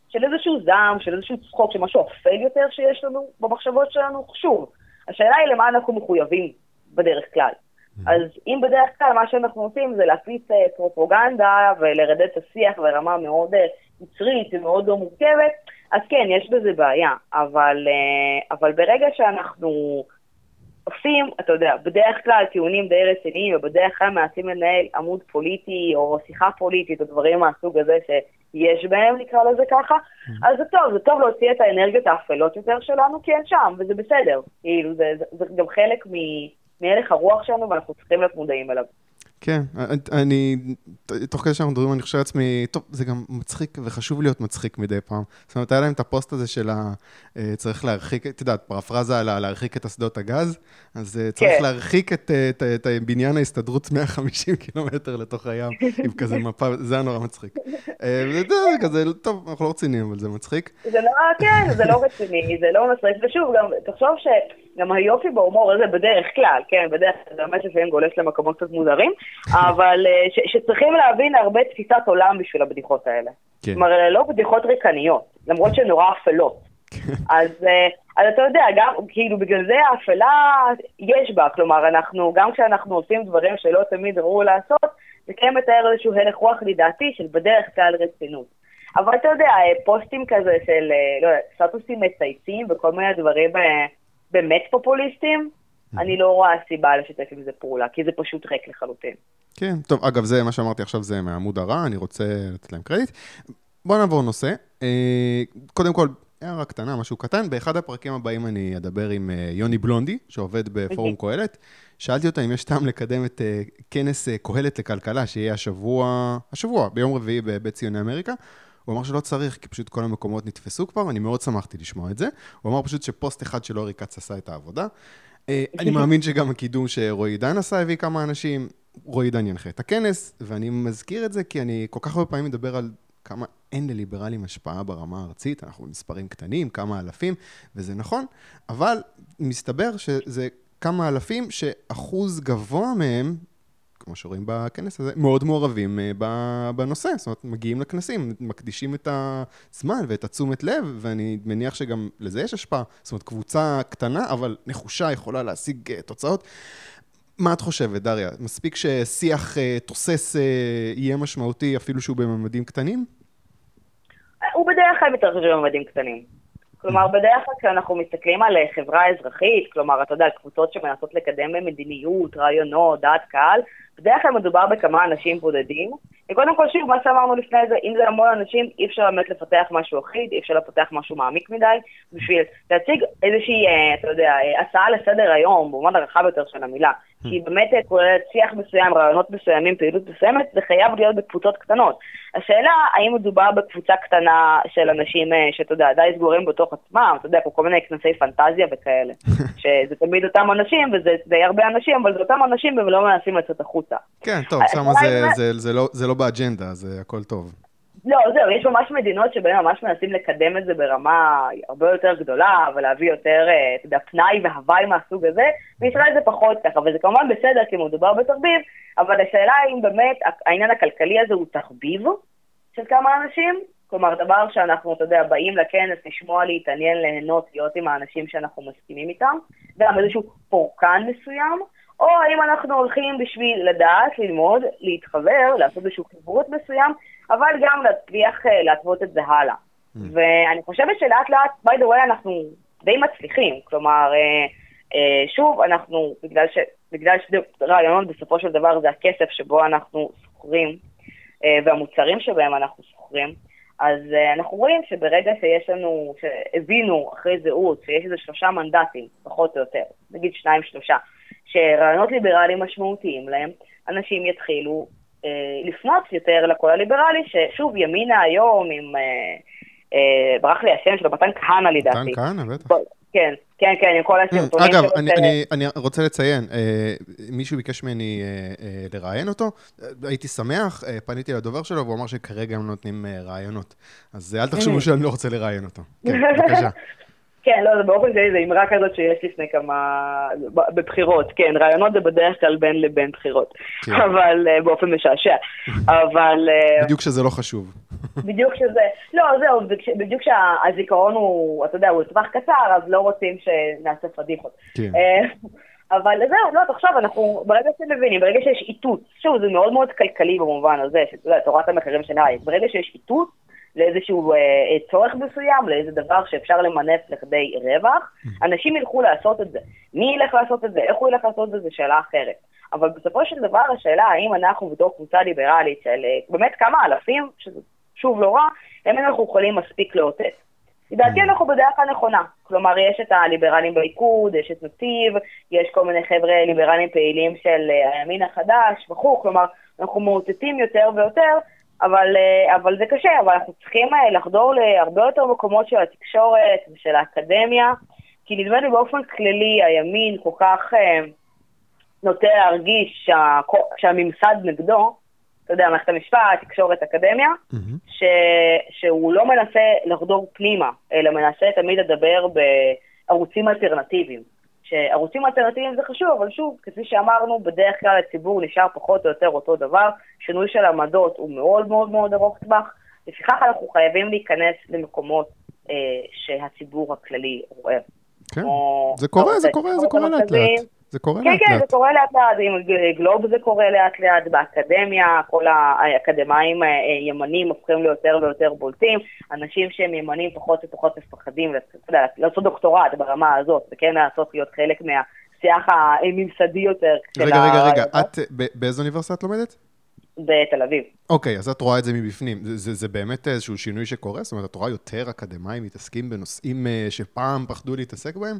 של איזשהו זעם, של איזשהו צחוק, של משהו אפל יותר שיש לנו במחשבות שלנו. שוב, השאלה היא למה אנחנו מחויבים בדרך כלל. Mm-hmm. אז אם בדרך כלל מה שאנחנו עושים זה להפיץ אה, פרופוגנדה ולרדד את השיח ברמה מאוד אה, יצרית ומאוד לא מורכבת, אז כן, יש בזה בעיה. אבל, אה, אבל ברגע שאנחנו עושים, אתה יודע, בדרך כלל טיעונים די רציניים, ובדרך כלל מנסים לנהל עמוד פוליטי או שיחה פוליטית או דברים מהסוג הזה שיש בהם, נקרא לזה ככה, mm-hmm. אז זה טוב, זה טוב להוציא את האנרגיות האפלות יותר שלנו, כי הן שם, וזה בסדר. כאילו, זה, זה, זה גם חלק מהלך הרוח שלנו, ואנחנו צריכים להיות מודעים אליו. כן, אני, תוך כדי שאנחנו מדברים, אני חושב לעצמי, טוב, זה גם מצחיק וחשוב להיות מצחיק מדי פעם. זאת אומרת, היה להם את הפוסט הזה של ה... אה, צריך להרחיק, את יודעת, פרפרזה על להרחיק את אסדות הגז, אז אה, צריך כן. להרחיק את, את, את, את בניין ההסתדרות 150 קילומטר לתוך הים, עם כזה מפה, זה היה נורא מצחיק. אה, וזה כזה, טוב, אנחנו לא רציניים, אבל זה מצחיק. זה נורא, כן, זה לא רציני, זה לא מצחיק, ושוב, גם, תחשוב ש... גם היופי בהומור הזה בדרך כלל, כן, בדרך כלל באמת לפעמים גולש למקומות קצת מוזרים, אבל אה, ש, שצריכים להבין הרבה תפיסת עולם בשביל הבדיחות האלה. כן. כלומר, אלה לא בדיחות ריקניות, למרות שהן נורא אפלות. אז, אה, אז אתה יודע, גם, כאילו, בגלל זה האפלה יש בה, כלומר, אנחנו, גם כשאנחנו עושים דברים שלא תמיד ראו לעשות, זה כן מתאר איזשהו הלך רוח לדעתי של בדרך כלל רצינות. אבל אתה יודע, פוסטים כזה של, לא יודע, סטטוסים מצייצים וכל מיני דברים באמת פופוליסטים, אני לא רואה סיבה לשתף עם זה פעולה, כי זה פשוט ריק לחלוטין. כן, טוב, אגב, זה מה שאמרתי עכשיו זה מעמוד הרע, אני רוצה לתת להם קרדיט. בואו נעבור נושא. אה, קודם כל, הערה קטנה, משהו קטן. באחד הפרקים הבאים אני אדבר עם אה, יוני בלונדי, שעובד בפורום אוקיי. קהלת. שאלתי אותה אם יש טעם לקדם את אה, כנס קהלת לכלכלה, שיהיה השבוע, השבוע, ביום רביעי בבית ציוני אמריקה. הוא אמר שלא צריך, כי פשוט כל המקומות נתפסו כבר, ואני מאוד שמחתי לשמוע את זה. הוא אמר פשוט שפוסט אחד של אורי כץ עשה את העבודה. אה, אני מאמין שגם הקידום שרועי עידן עשה הביא כמה אנשים. רועי עידן ינחה את הכנס, ואני מזכיר את זה כי אני כל כך הרבה פעמים מדבר על כמה אין לליברלים השפעה ברמה הארצית, אנחנו במספרים קטנים, כמה אלפים, וזה נכון, אבל מסתבר שזה כמה אלפים שאחוז גבוה מהם כמו שרואים בכנס הזה, מאוד מעורבים אה, בנושא. זאת אומרת, מגיעים לכנסים, מקדישים את הזמן ואת התשומת לב, ואני מניח שגם לזה יש השפעה. זאת אומרת, קבוצה קטנה, אבל נחושה, יכולה להשיג אה, תוצאות. מה את חושבת, דריה? מספיק ששיח אה, תוסס יהיה משמעותי אפילו שהוא בממדים קטנים? הוא בדרך כלל מתרחש בממדים קטנים. כלומר, בדרך כלל כשאנחנו מסתכלים על חברה אזרחית, כלומר, אתה יודע, קבוצות שמנסות לקדם מדיניות, רעיונות, דעת קהל, בדרך כלל מדובר בכמה אנשים בודדים. וקודם כל, שוב, מה שאמרנו לפני זה, אם זה המון אנשים, אי אפשר באמת לפתח משהו אחיד, אי אפשר לפתח משהו מעמיק מדי, בשביל להציג איזושהי, אה, אתה יודע, אה, הצעה לסדר היום, במובן הרחב יותר של המילה, שהיא באמת אה, כוללת שיח מסוים, רעיונות מסוימים, פעילות מסוימת, זה חייב להיות בקבוצות קטנות. השאלה, האם מדובר בקבוצה קטנה של אנשים שאתה יודע, די סגורים בתוך עצמם, אתה יודע, כל מיני כנסי פנטזיה וכאלה, שזה תמיד אותם אנשים, וזה די הרבה אנשים, אבל זה אותם אנשים והם לא מנסים לצאת החוצה. כן, טוב, שמה זה לא, זה לא באג'נדה, זה הכל טוב. לא, זהו, יש ממש מדינות שבהן ממש מנסים לקדם את זה ברמה הרבה יותר גדולה, ולהביא יותר, אה, אתה יודע, פנאי והוואי מהסוג הזה, בישראל זה פחות ככה, וזה כמובן בסדר, כי מדובר בתחביב, אבל השאלה האם באמת העניין הכלכלי הזה הוא תחביב של כמה אנשים, כלומר, דבר שאנחנו, אתה יודע, באים לכנס, לשמוע, להתעניין, ליהנות, להיות עם האנשים שאנחנו מסכימים איתם, גם איזשהו פורקן מסוים, או האם אנחנו הולכים בשביל לדעת, ללמוד, להתחבר, לעשות איזשהו חיברות מסוים, אבל גם להצליח אה, להתוות את זה הלאה. Mm. ואני חושבת שלאט לאט, by the way, אנחנו די מצליחים. כלומר, אה, אה, שוב, אנחנו, בגלל, ש, בגלל שרעיונות בסופו של דבר זה הכסף שבו אנחנו שוכרים, והמוצרים שבהם אנחנו שוכרים, אז אנחנו רואים שברגע שיש לנו, שהבינו אחרי זהות, שיש איזה שלושה מנדטים, פחות או יותר, נגיד שניים, שלושה, שרעיונות ליברליים משמעותיים להם, אנשים יתחילו אה, לפנות יותר לקול הליברלי, ששוב, ימינה היום עם, אה, אה, ברח לי השם שלו, מתן כהנא לדעתי. מתן כהנא, בטח. כן, כן, כן, עם כל הסרטונים. אגב, אני, אני, אני רוצה לציין, אה, מישהו ביקש ממני אה, אה, לראיין אותו, הייתי שמח, אה, פניתי לדובר שלו והוא אמר שכרגע הם נותנים אה, רעיונות. אז אל תחשבו שאני לא רוצה לראיין אותו. כן, בבקשה. כן, לא, זה באופן כללי, זה אמרה כזאת שיש לפני כמה... בבחירות, כן, רעיונות זה בדרך כלל בין לבין בחירות, כן. אבל uh, באופן משעשע, אבל... Uh, בדיוק שזה לא חשוב. בדיוק שזה... לא, זהו, בדיוק שהזיכרון הוא, אתה יודע, הוא לטווח קצר, אז לא רוצים שנעשה פדיחות. כן. Uh, אבל זהו, לא, תחשוב, אנחנו, ברגע שמבינים, ברגע שיש איתות, שוב, זה מאוד מאוד כלכלי במובן הזה, שאתה יודע, תורת המחירים של ברגע שיש איתות, לאיזשהו אה, אה, צורך מסוים, לאיזה דבר שאפשר למנף לכדי רווח, mm-hmm. אנשים ילכו לעשות את זה. מי ילך לעשות את זה, איך הוא ילך לעשות את זה, זו שאלה אחרת. אבל בסופו של דבר השאלה האם אנחנו בתור קבוצה ליברלית של אה, באמת כמה אלפים, שזה שוב לא רע, האם אנחנו יכולים מספיק לאותת. לדעתי mm-hmm. אנחנו בדרך הנכונה. כלומר, יש את הליברלים בליכוד, יש את נתיב, יש כל מיני חבר'ה ליברלים פעילים של אה, הימין החדש וכו', כלומר, אנחנו מאותתים יותר ויותר, אבל, אה, אבל זה קשה, אבל אנחנו צריכים אה, לחדור להרבה יותר מקומות של התקשורת ושל האקדמיה, כי נדמה לי באופן כללי הימין כל כך אה, נוטה להרגיש שה, שהממסד נגדו, אתה יודע, מערכת המשפט, תקשורת, אקדמיה, mm-hmm. ש, שהוא לא מנסה לחדור פנימה, אלא מנסה תמיד לדבר בערוצים אלטרנטיביים. שערוצים אלטרנטיביים זה חשוב, אבל שוב, כפי שאמרנו, בדרך כלל הציבור נשאר פחות או יותר אותו דבר, שינוי של עמדות הוא מאוד מאוד מאוד ארוך טווח, לפיכך אנחנו חייבים להיכנס למקומות אה, שהציבור הכללי רואה. כן, זה קורה, זה קורה, זה קורה לאט לאט. זה קורה כן, לאט כן, לאט. זה קורה לאט לאט, עם גלוב זה קורה לאט לאט, באקדמיה, כל האקדמאים אה, ימנים הופכים ליותר ויותר בולטים, אנשים שהם ימנים פחות ופחות מפחדים לעשות דוקטורט ברמה הזאת, וכן לעשות להיות חלק מהשיח הממסדי יותר. רגע, רגע, רגע, את באיזו אוניברסיטה את לומדת? בתל אביב. אוקיי, אז את רואה את זה מבפנים. זה, זה, זה באמת איזשהו שינוי שקורה? זאת אומרת, את רואה יותר אקדמאים מתעסקים בנושאים אה, שפעם פחדו להתעסק בהם?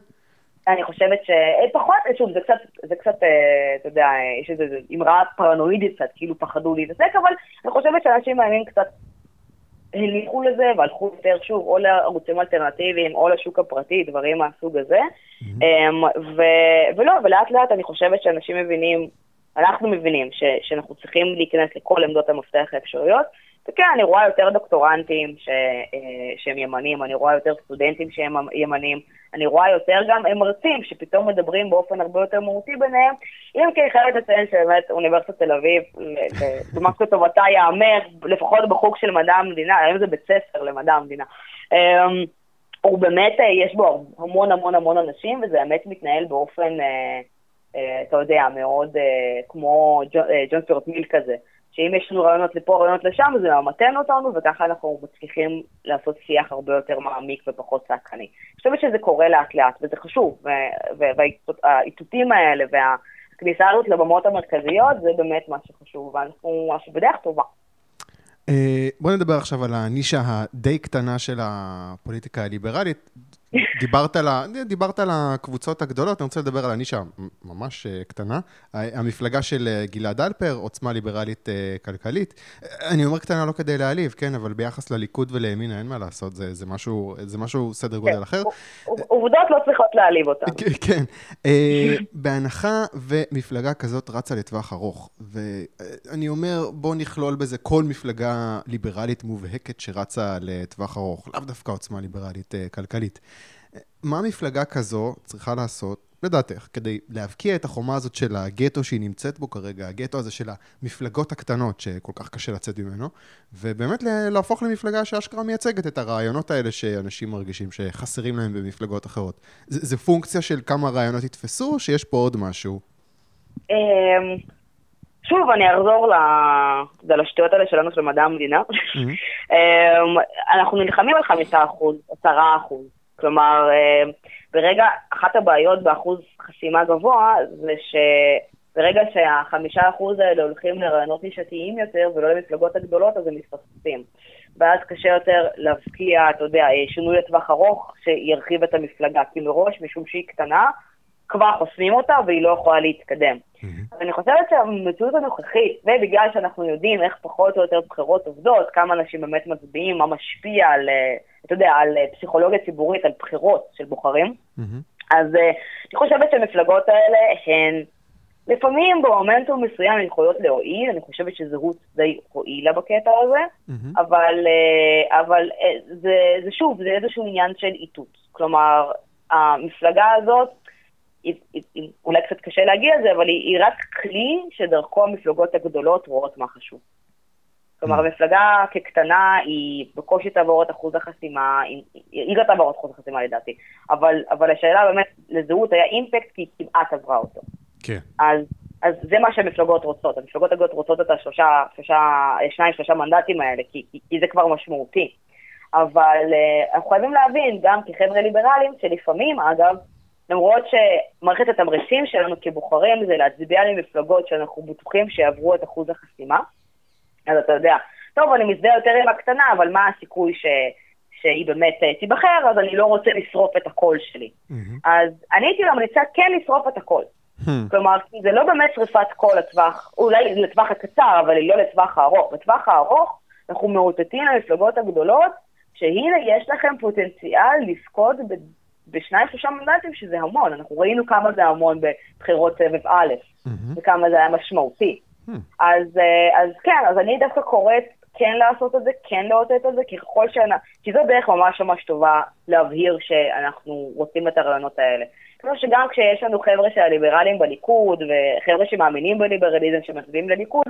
אני חושבת שפחות, שוב, זה קצת, זה קצת, אה, אתה יודע, יש איזו אמרה פרנואידית קצת, כאילו פחדו להתעסק, אבל אני חושבת שאנשים מאמינים קצת הניחו לזה והלכו יותר, שוב, או לערוצים אלטרנטיביים, או לשוק הפרטי, דברים מהסוג הזה. Mm-hmm. ו- ולא, ולאט לאט אני חושבת שאנשים מבינים, אנחנו מבינים ש- שאנחנו צריכים להיכנס לכל עמדות המפתח האפשריות, וכן, אני רואה יותר דוקטורנטים ש, אה, שהם ימנים, אני רואה יותר סטודנטים שהם ימנים, אני רואה יותר גם מרצים שפתאום מדברים באופן הרבה יותר מהותי ביניהם, אם כי אני חייבת לציין שבאמת אוניברסיטת תל אביב, דוגמת לטובתה ייאמר, לפחות בחוג של מדע המדינה, היום זה בית ספר למדע המדינה. אמ, הוא באמת, אה, יש בו המון המון המון אנשים, וזה באמת מתנהל באופן, אה, אתה יודע, מאוד כמו ג'ון סטורט מיל כזה. שאם יש לנו רעיונות לפה, רעיונות לשם, זה ממתן אותנו, וככה אנחנו מצליחים לעשות שיח הרבה יותר מעמיק ופחות צעקני. אני חושבת שזה קורה לאט לאט, וזה חשוב, והאיתותים האלה והכניסה הזאת לבמות המרכזיות, זה באמת מה שחשוב, ואנחנו ממש בדרך טובה. אה, בוא נדבר עכשיו על הנישה הדי קטנה של הפוליטיקה הליברלית. דיברת על, ה, דיברת על הקבוצות הגדולות, אני רוצה לדבר על הנישה ממש אה, קטנה. המפלגה של אה, גלעד אלפר, עוצמה ליברלית כלכלית. אני אומר קטנה לא כדי להעליב, כן, אבל ביחס לליכוד ולימינה אין מה לעשות, זה, זה, משהו, זה משהו סדר גודל כן. אחר. עובדות לא צריכות להעליב אותן. כן. בהנחה ומפלגה כזאת רצה לטווח ארוך, ואני אומר, בוא נכלול בזה כל מפלגה ליברלית מובהקת שרצה לטווח ארוך, לאו דווקא עוצמה ליברלית כלכלית. מה מפלגה כזו צריכה לעשות, לדעתך, כדי להבקיע את החומה הזאת של הגטו שהיא נמצאת בו כרגע, הגטו הזה של המפלגות הקטנות שכל כך קשה לצאת ממנו, ובאמת להפוך למפלגה שאשכרה מייצגת את הרעיונות האלה שאנשים מרגישים שחסרים להם במפלגות אחרות. זה, זה פונקציה של כמה רעיונות יתפסו, או שיש פה עוד משהו? שוב, אני אחזור לשטויות האלה שלנו של מדע המדינה. אנחנו נלחמים על חמישה אחוז, עשרה אחוז. כלומר, ברגע, אחת הבעיות באחוז חסימה גבוה זה שברגע שהחמישה אחוז האלה הולכים לרעיונות נישתיים יותר ולא למפלגות הגדולות, אז הם מתפספסים. ואז קשה יותר להבקיע, אתה יודע, שינוי לטווח ארוך שירחיב את המפלגה, כי מראש, משום שהיא קטנה, כבר חוסמים אותה והיא לא יכולה להתקדם. אז אני חושבת שהמציאות הנוכחית, ובגלל שאנחנו יודעים איך פחות או יותר בחירות עובדות, כמה אנשים באמת מצביעים, מה משפיע על, אתה יודע, על פסיכולוגיה ציבורית, על בחירות של בוחרים, אז אני חושבת שהמפלגות האלה הן לפעמים במומנטום מסוים יכולות להועיל, אני חושבת שזהות די הועילה בקטע הזה, אבל, אבל זה, זה שוב, זה איזשהו עניין של איתות. כלומר, המפלגה הזאת, אולי קצת קשה להגיע לזה, אבל היא, היא רק כלי שדרכו המפלגות הגדולות רואות מה חשוב. כלומר, המפלגה כקטנה היא בקושי תעבור את אחוז החסימה, היא, היא לא תעבור את אחוז החסימה לדעתי, אבל, אבל השאלה באמת, לזהות היה אימפקט כי היא כמעט עברה אותו. כן. אז, אז זה מה שהמפלגות רוצות, המפלגות הגדולות רוצות את השלושה, שלושה, שניים, שלושה מנדטים האלה, כי, כי, כי זה כבר משמעותי. אבל uh, אנחנו חייבים להבין, גם כחבר'ה ליברליים, שלפעמים, אגב, למרות שמערכת התמריצים שלנו כבוחרים זה להצביע למפלגות שאנחנו בטוחים שיעברו את אחוז החסימה. אז אתה יודע, טוב, אני מזדהה יותר עם הקטנה, אבל מה הסיכוי ש... שהיא באמת תיבחר, אז אני לא רוצה לשרוף את הקול שלי. Mm-hmm. אז אני הייתי ממליצה כן לשרוף את הקול. Mm-hmm. כלומר, זה לא באמת שריפת קול לטווח, אולי לטווח הקצר, אבל היא לא לטווח הארוך. בטווח הארוך אנחנו מאותתים למפלגות הגדולות, שהנה יש לכם פוטנציאל לזכות. בשניים שלושה מנדטים שזה המון, אנחנו ראינו כמה זה המון בבחירות סבב א', mm-hmm. וכמה זה היה משמעותי. Mm-hmm. אז, אז כן, אז אני דווקא קוראת כן לעשות את זה, כן לאותת את זה, ככל שאנחנו, כי זו דרך ממש ממש טובה להבהיר שאנחנו רוצים את הרעיונות האלה. כמו שגם כשיש לנו חבר'ה של הליברלים בליכוד, וחבר'ה שמאמינים בליברליזם שמצביעים לליכוד,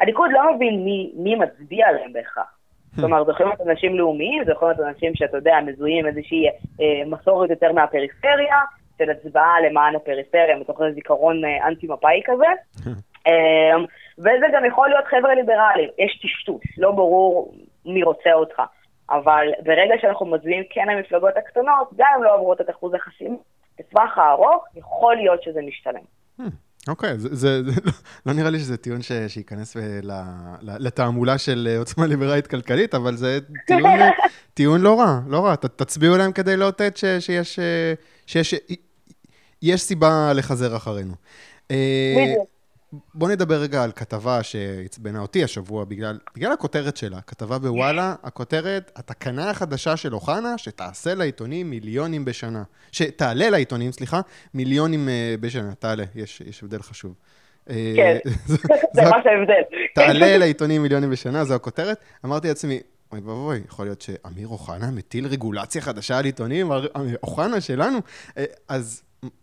הליכוד לא מבין מי, מי מצביע להם בהכרח. אומרת, זה יכולים להיות אנשים לאומיים, זה יכול להיות אנשים שאתה יודע, מזוהים איזושהי אה, מסורת יותר מהפריפריה, של הצבעה למען הפריפריה, מתוך איזה זיכרון אה, אנטי-מפאי כזה. אה, וזה גם יכול להיות חבר'ה ליברליים, יש טשטוש, לא ברור מי רוצה אותך. אבל ברגע שאנחנו מצביעים כן למפלגות הקטנות, גם אם לא עברו את אחוז החסימה, בטווח הארוך יכול להיות שזה משתלם. אוקיי, okay, זה, זה, לא, לא נראה לי שזה טיעון ש, שייכנס לתעמולה של עוצמה ליברלית כלכלית, אבל זה טיעון, טיעון לא רע, לא רע. ת, תצביעו להם כדי לאותת שיש, שיש יש סיבה לחזר אחרינו. אה, בדיוק. בוא נדבר רגע על כתבה שעצבנה אותי השבוע בגלל, בגלל הכותרת שלה. כתבה בוואלה, הכותרת, התקנה החדשה של אוחנה, שתעשה לעיתונים מיליונים בשנה. שתעלה לעיתונים, סליחה, מיליונים uh, בשנה. תעלה, יש, יש הבדל חשוב. אה, כן, זה ממש ההבדל. תעלה לעיתונים מיליונים בשנה, זו הכותרת. אמרתי לעצמי, אוי ואבוי, יכול להיות שאמיר אוחנה מטיל רגולציה חדשה על עיתונים, אוחנה שלנו. אז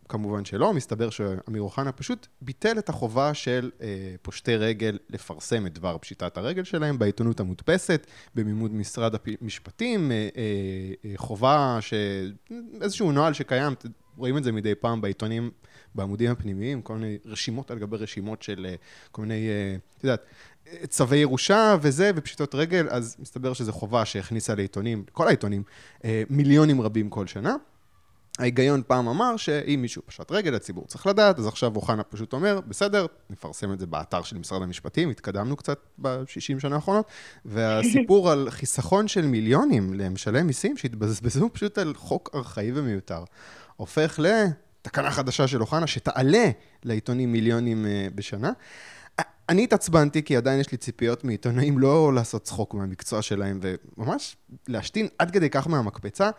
כמובן שלא, מסתבר שאמיר אוחנה פשוט ביטל את החובה של אה, פושטי רגל לפרסם את דבר פשיטת הרגל שלהם בעיתונות המודפסת, במימוד משרד המשפטים, אה, אה, אה, חובה, ש... איזשהו נוהל שקיים, רואים את זה מדי פעם בעיתונים, בעמודים הפנימיים, כל מיני רשימות על גבי רשימות של אה, כל מיני, אה, את יודעת, צווי ירושה וזה, ופשיטות רגל, אז מסתבר שזו חובה שהכניסה לעיתונים, כל העיתונים, אה, מיליונים רבים כל שנה. ההיגיון פעם אמר שאם מישהו פשט רגל, הציבור צריך לדעת, אז עכשיו אוחנה פשוט אומר, בסדר, נפרסם את זה באתר של משרד המשפטים, התקדמנו קצת ב-60 שנה האחרונות, והסיפור על חיסכון של מיליונים למשלם מיסים שהתבזבזו פשוט על חוק ארכאי ומיותר, הופך לתקנה חדשה של אוחנה שתעלה לעיתונים מיליונים אה, בשנה. אני התעצבנתי כי עדיין יש לי ציפיות מעיתונאים לא לעשות צחוק מהמקצוע שלהם וממש להשתין עד כדי כך מהמקפצה.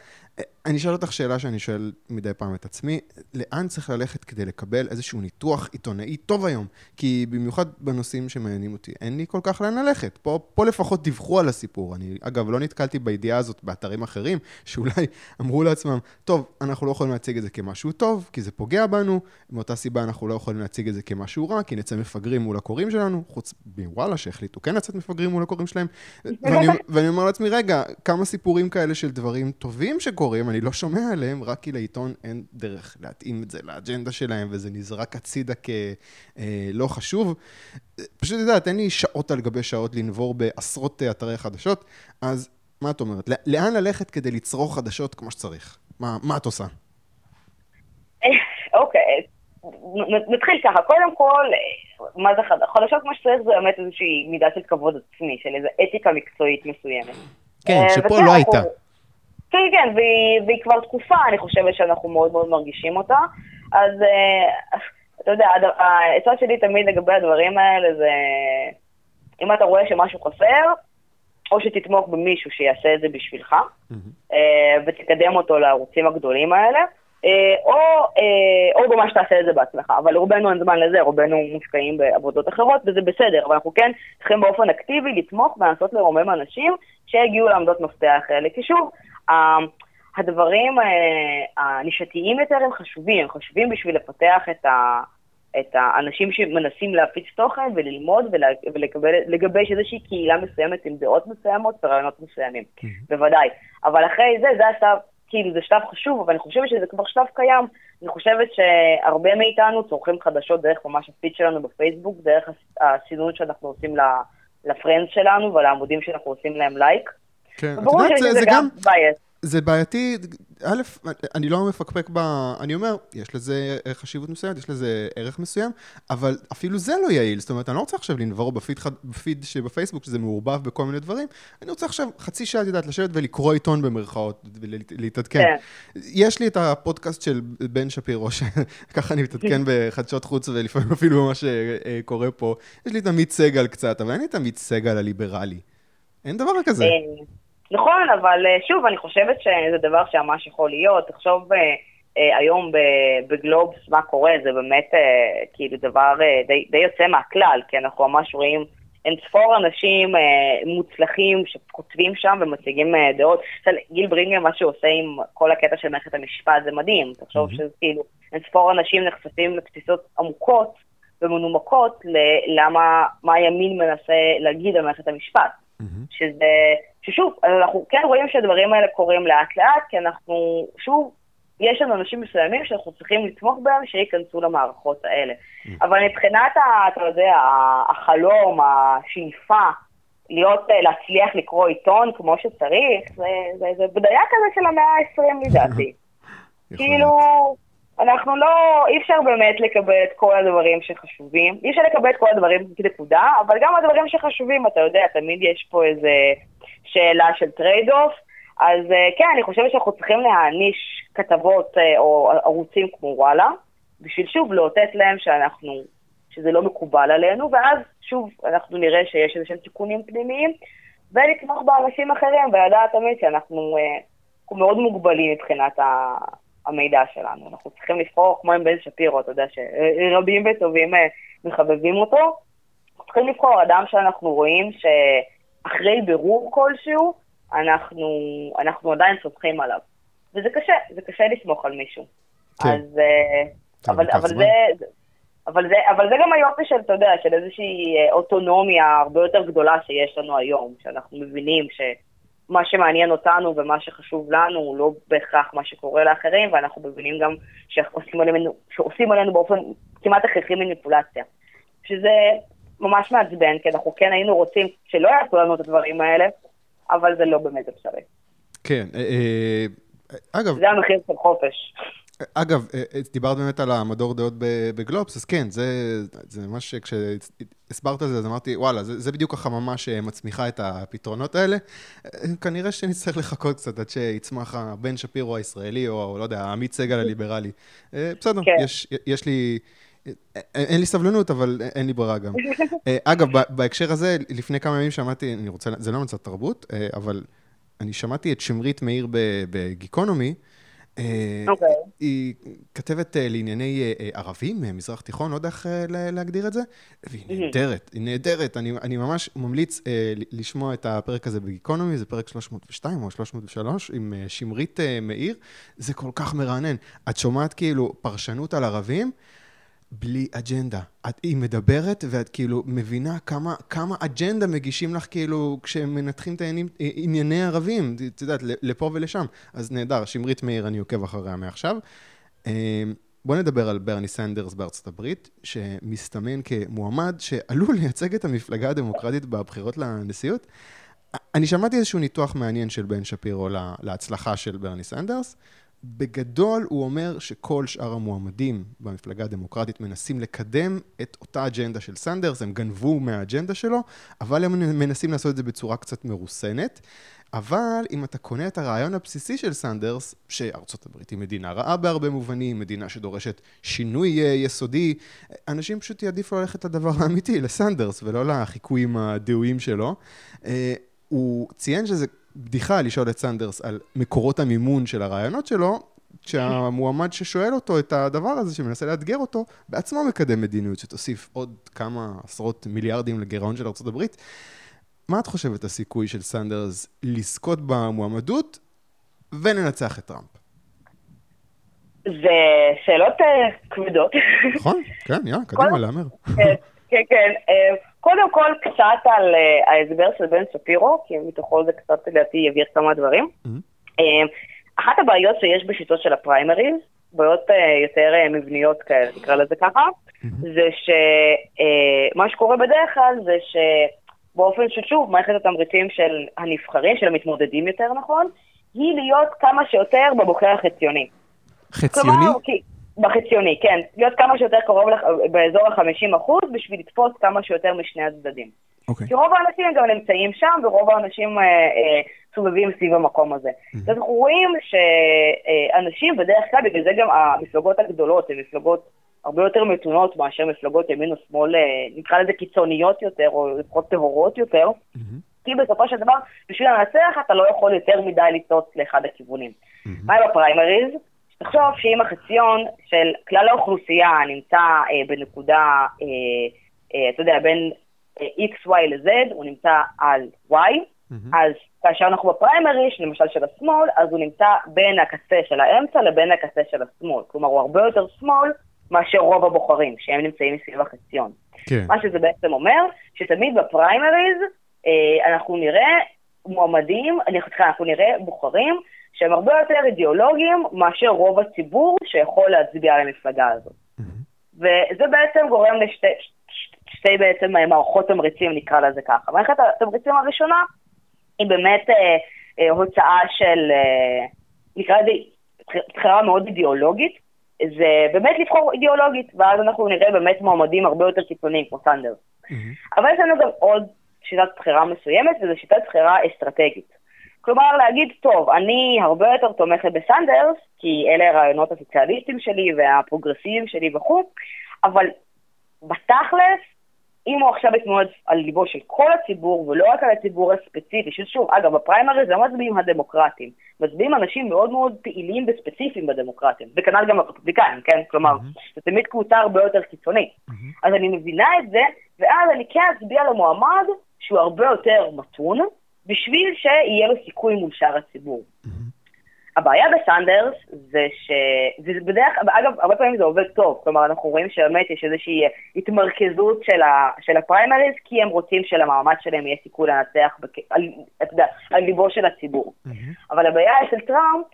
אני אשאל אותך שאלה שאני שואל מדי פעם את עצמי, לאן צריך ללכת כדי לקבל איזשהו ניתוח עיתונאי טוב היום? כי במיוחד בנושאים שמעניינים אותי, אין לי כל כך לאן ללכת. פה, פה לפחות דיווחו על הסיפור. אני, אגב, לא נתקלתי בידיעה הזאת באתרים אחרים, שאולי אמרו לעצמם, טוב, אנחנו לא יכולים להציג את זה כמשהו טוב, כי זה פוגע בנו, מאותה סיבה אנחנו לא יכולים להציג את זה כמשהו רע, כי נצא מפגרים מול הקוראים שלנו, חוץ מוואלה שהחליטו כן לצאת מפגרים מול הקוראים שלהם. ואני, ואני אומר לעצמי, רגע, כמה סיפורים כאלה של דברים טובים שקורים, אני לא שומע עליהם, רק כי לעיתון אין דרך להתאים את זה לאג'נדה שלהם, וזה נזרק הצידה כלא אה, חשוב. פשוט, את יודעת, אין לי שעות על גבי שעות לנבור בעשרות אתרי חדשות, אז מה את אומרת? לאן ללכת כדי לצרוך חדשות כמו שצריך? מה, מה את עושה? אוקיי, נתחיל ככה. קודם כל, מה זה חדשות? חדשות כמו שצריך זה באמת איזושהי מידה של כבוד עצמי, של איזו אתיקה מקצועית מסוימת. כן, אה, שפה לא הייתה. כן, כן, והיא, והיא כבר תקופה, אני חושבת שאנחנו מאוד מאוד מרגישים אותה. אז אה, אתה יודע, העצה שלי תמיד לגבי הדברים האלה זה, אם אתה רואה שמשהו חסר, או שתתמוך במישהו שיעשה את זה בשבילך, mm-hmm. ותקדם אותו לערוצים הגדולים האלה, או, או ממש תעשה את זה בעצמך. אבל רובנו אין זמן לזה, רובנו מושקעים בעבודות אחרות, וזה בסדר, אבל אנחנו כן צריכים באופן אקטיבי לתמוך ולנסות לרומם אנשים שהגיעו לעמדות מפתח האלה. כי שוב, הדברים אה, הנישתיים יותר הם חשובים, הם חשובים בשביל לפתח את, ה, את האנשים שמנסים להפיץ תוכן וללמוד ולגבש איזושהי קהילה מסוימת עם דעות מסוימות ורעיונות מסוימים, בוודאי. אבל אחרי זה, זה השלב, כאילו זה שלב חשוב, אבל אני חושבת שזה כבר שלב קיים. אני חושבת שהרבה מאיתנו צורכים חדשות דרך ממש הפיד שלנו בפייסבוק, דרך הסינון שאנחנו עושים לפרנדס שלנו ולעמודים שאנחנו עושים להם לייק. כן, את יודעת, זה, זה גם... זה בעייתי, א', אני לא מפקפק ב... אני אומר, יש לזה חשיבות מסוימת, יש לזה ערך מסוים, אבל אפילו זה לא יעיל. זאת אומרת, אני לא רוצה עכשיו לנבור בפיד, בפיד שבפייסבוק, שזה מעורבב בכל מיני דברים, אני רוצה עכשיו חצי שעה, את יודעת, לשבת ולקרוא עיתון במרכאות, ולהתעדכן. כן. יש לי את הפודקאסט של בן שפירו, שככה אני מתעדכן בחדשות חוץ, ולפעמים אפילו מה שקורה פה. יש לי את עמית סגל קצת, אבל אין לי את עמית סגל הליברלי. אין דבר כזה. נכון, אבל אה, שוב, אני חושבת שזה דבר שממש יכול להיות. תחשוב אה, אה, היום בגלובס מה קורה, זה באמת אה, כאילו דבר אה, די, די יוצא מהכלל, כי אנחנו ממש רואים אין ספור אנשים אה, מוצלחים שכותבים שם ומציגים אה, דעות. גיל ברינגר, מה שהוא עושה עם כל הקטע של מערכת המשפט, זה מדהים. תחשוב. שזה כאילו... אין ספור אנשים נחשפים לתפיסות עמוקות ומנומקות ללמה, מה הימין מנסה להגיד על מערכת המשפט. שזה, ששוב, אנחנו כן רואים שהדברים האלה קורים לאט לאט, כי אנחנו, שוב, יש לנו אנשים מסוימים שאנחנו צריכים לתמוך בהם שייכנסו למערכות האלה. Mm. אבל מבחינת, ה, אתה יודע, החלום, השאיפה, להיות, אה, להצליח לקרוא עיתון כמו שצריך, זה, זה, זה בדיה כזה של המאה ה-20 לדעתי. כאילו, אנחנו לא, אי אפשר באמת לקבל את כל הדברים שחשובים, אי אפשר לקבל את כל הדברים כנקודה, אבל גם הדברים שחשובים, אתה יודע, תמיד יש פה איזה שאלה של trade-off, אז אה, כן, אני חושבת שאנחנו צריכים להעניש כתבות אה, או ערוצים כמו וואלה, בשביל שוב לאותת להם שאנחנו, שזה לא מקובל עלינו, ואז שוב אנחנו נראה שיש איזה שהם תיקונים פנימיים, ולתמוך באנשים אחרים, ולדעת תמיד שאנחנו אה, מאוד מוגבלים מבחינת ה... המידע שלנו. אנחנו צריכים לבחור, כמו עם בן שפירו, אתה יודע שרבים וטובים מחבבים אותו, אנחנו צריכים לבחור אדם שאנחנו רואים שאחרי בירור כלשהו, אנחנו, אנחנו עדיין סומכים עליו. וזה קשה, זה קשה לסמוך על מישהו. כן. אז... אה, אבל, אבל, זה, אבל, זה, אבל זה גם היופי של, אתה יודע, של איזושהי אה, אוטונומיה הרבה יותר גדולה שיש לנו היום, שאנחנו מבינים שמה שמעניין אותנו ומה שחשוב לנו הוא לא בהכרח מה שקורה לאחרים, ואנחנו מבינים גם שעושים עלינו, שעושים עלינו באופן כמעט הכרחי מניפולציה. שזה ממש מעצבן, כי אנחנו כן היינו רוצים שלא יעשו לנו את הדברים האלה, אבל זה לא באמת אפשרי. כן, אה, אה, אגב... זה המחיר של חופש. אגב, אה, דיברת באמת על המדור דעות בגלובס, אז כן, זה, זה ממש, כשהסברת על זה, אז אמרתי, וואלה, זה, זה בדיוק החממה שמצמיחה את הפתרונות האלה. כנראה שנצטרך לחכות קצת עד שיצמח הבן שפירו הישראלי, או לא יודע, עמית סגל הליברלי. בסדר, כן. יש, יש לי... אין לי סבלנות, אבל אין לי ברירה גם. אה, אגב, בהקשר הזה, לפני כמה ימים שמעתי, אני רוצה, זה לא מצד תרבות, אה, אבל אני שמעתי את שמרית מאיר בגיקונומי. אה, אוקיי. היא כתבת לענייני ערבים, מזרח תיכון, לא יודע איך להגדיר את זה, והיא נהדרת, היא נהדרת. אני, אני ממש ממליץ לשמוע את הפרק הזה בגיקונומי, זה פרק 302 או 303 עם שמרית מאיר, זה כל כך מרענן. את שומעת כאילו פרשנות על ערבים, בלי אג'נדה. את, היא מדברת ואת כאילו מבינה כמה, כמה אג'נדה מגישים לך כאילו כשמנתחים את העניינים, ענייני ערבים, את יודעת, לפה ולשם. אז נהדר, שמרית מאיר, אני עוקב אחריה מעכשיו. אה, בואו נדבר על ברני סנדרס בארצות הברית, שמסתמן כמועמד שעלול לייצג את המפלגה הדמוקרטית בבחירות לנשיאות. אני שמעתי איזשהו ניתוח מעניין של בן שפירו להצלחה של ברני סנדרס. בגדול הוא אומר שכל שאר המועמדים במפלגה הדמוקרטית מנסים לקדם את אותה אג'נדה של סנדרס, הם גנבו מהאג'נדה שלו, אבל הם מנסים לעשות את זה בצורה קצת מרוסנת. אבל אם אתה קונה את הרעיון הבסיסי של סנדרס, שארצות הברית היא מדינה רעה בהרבה מובנים, מדינה שדורשת שינוי אה, יסודי, אנשים פשוט יעדיפו ללכת לדבר האמיתי, לסנדרס, ולא לחיקויים הדהויים שלו. אה, הוא ציין שזה בדיחה לשאול את סנדרס על מקורות המימון של הרעיונות שלו, כשהמועמד ששואל אותו את הדבר הזה, שמנסה לאתגר אותו, בעצמו מקדם מדיניות שתוסיף עוד כמה עשרות מיליארדים לגירעון של ארה"ב. מה את חושבת הסיכוי של סנדרס לזכות במועמדות ולנצח את טראמפ? זה שאלות אה, כבדות. נכון, כן, יאללה, קדימה, להמר. כן, כן, כן. אה, קודם כל, קצת על uh, ההסבר של בן שפירו, כי מתוכו זה קצת לדעתי יבהיר כמה דברים. Mm-hmm. Uh, אחת הבעיות שיש בשיטות של הפריימריז, בעיות uh, יותר uh, מבניות כאלה, נקרא לזה ככה, mm-hmm. זה שמה uh, שקורה בדרך כלל זה שבאופן ששוב, מערכת התמריצים של הנבחרים, של המתמודדים יותר נכון, היא להיות כמה שיותר בבוחר החציוני. חציוני? כלומר, כי, בחציוני, כן. להיות כמה שיותר קרוב לח... באזור ה-50 אחוז, בשביל לתפוס כמה שיותר משני הצדדים. Okay. אוקיי. כי רוב האנשים גם נמצאים שם, ורוב האנשים אה, אה, סובבים סביב המקום הזה. Mm-hmm. אז אנחנו רואים שאנשים בדרך כלל, בגלל זה גם המפלגות הגדולות הן מפלגות הרבה יותר מתונות מאשר מפלגות ימין או שמאל, אה, נקרא לזה קיצוניות יותר, או לפחות טהורות יותר. Mm-hmm. כי בסופו של דבר, בשביל לנצח אתה לא יכול יותר מדי לטעות לאחד הכיוונים. Mm-hmm. מה עם הפריימריז? תחשוב שאם החציון של כלל האוכלוסייה נמצא אה, בנקודה, אה, אה, אתה יודע, בין אה, x, y ל-z, הוא נמצא על y, אז כאשר אנחנו בפריימריז, למשל של השמאל, אז הוא נמצא בין הקצה של האמצע לבין הקצה של השמאל. כלומר, הוא הרבה יותר שמאל מאשר רוב הבוחרים, שהם נמצאים מסביב החציון. כן. מה שזה בעצם אומר, שתמיד בפריימריז אה, אנחנו נראה מועמדים, אני חושבת, אנחנו נראה בוחרים שהם הרבה יותר אידיאולוגיים מאשר רוב הציבור שיכול להצביע על המפלגה הזאת. וזה בעצם גורם לשתי שתי בעצם מערכות תמריצים, נקרא לזה ככה. מערכת התמריצים הראשונה היא באמת אה, אה, הוצאה של, אה, נקרא לזה, בחירה מאוד אידיאולוגית. זה באמת לבחור אידיאולוגית, ואז אנחנו נראה באמת מועמדים הרבה יותר קיצוניים, כמו סנדר. Mm-hmm. אבל יש לנו גם עוד שיטת בחירה מסוימת, וזו שיטת בחירה אסטרטגית. כלומר, להגיד, טוב, אני הרבה יותר תומכת בסנדרס, כי אלה הרעיונות הסוציאליסטיים שלי והפרוגרסיביים שלי וכו', אבל בתכלס, אם הוא עכשיו יתמודד על ליבו של כל הציבור, ולא רק על הציבור הספציפי, ששוב, אגב, בפריימריז לא מצביעים הדמוקרטים, מצביעים אנשים מאוד מאוד פעילים וספציפיים בדמוקרטים, וכנ"ל גם הרפובליקאים, כן? כלומר, mm-hmm. זה תמיד קבוצה הרבה יותר קיצונית. Mm-hmm. אז אני מבינה את זה, ואז אני כן אצביע למועמד שהוא הרבה יותר מתון, בשביל שיהיה לו סיכוי מול שאר הציבור. Mm-hmm. הבעיה בסנדרס זה ש... זה בדרך כלל, אגב, הרבה פעמים זה עובד טוב, כלומר אנחנו רואים שבאמת יש איזושהי התמרכזות של, ה... של הפריימריז, כי הם רוצים שלמעמד שלהם יהיה סיכוי לנצח, בק... על, יודע, על ליבו של הציבור. Mm-hmm. אבל הבעיה של טראמפ,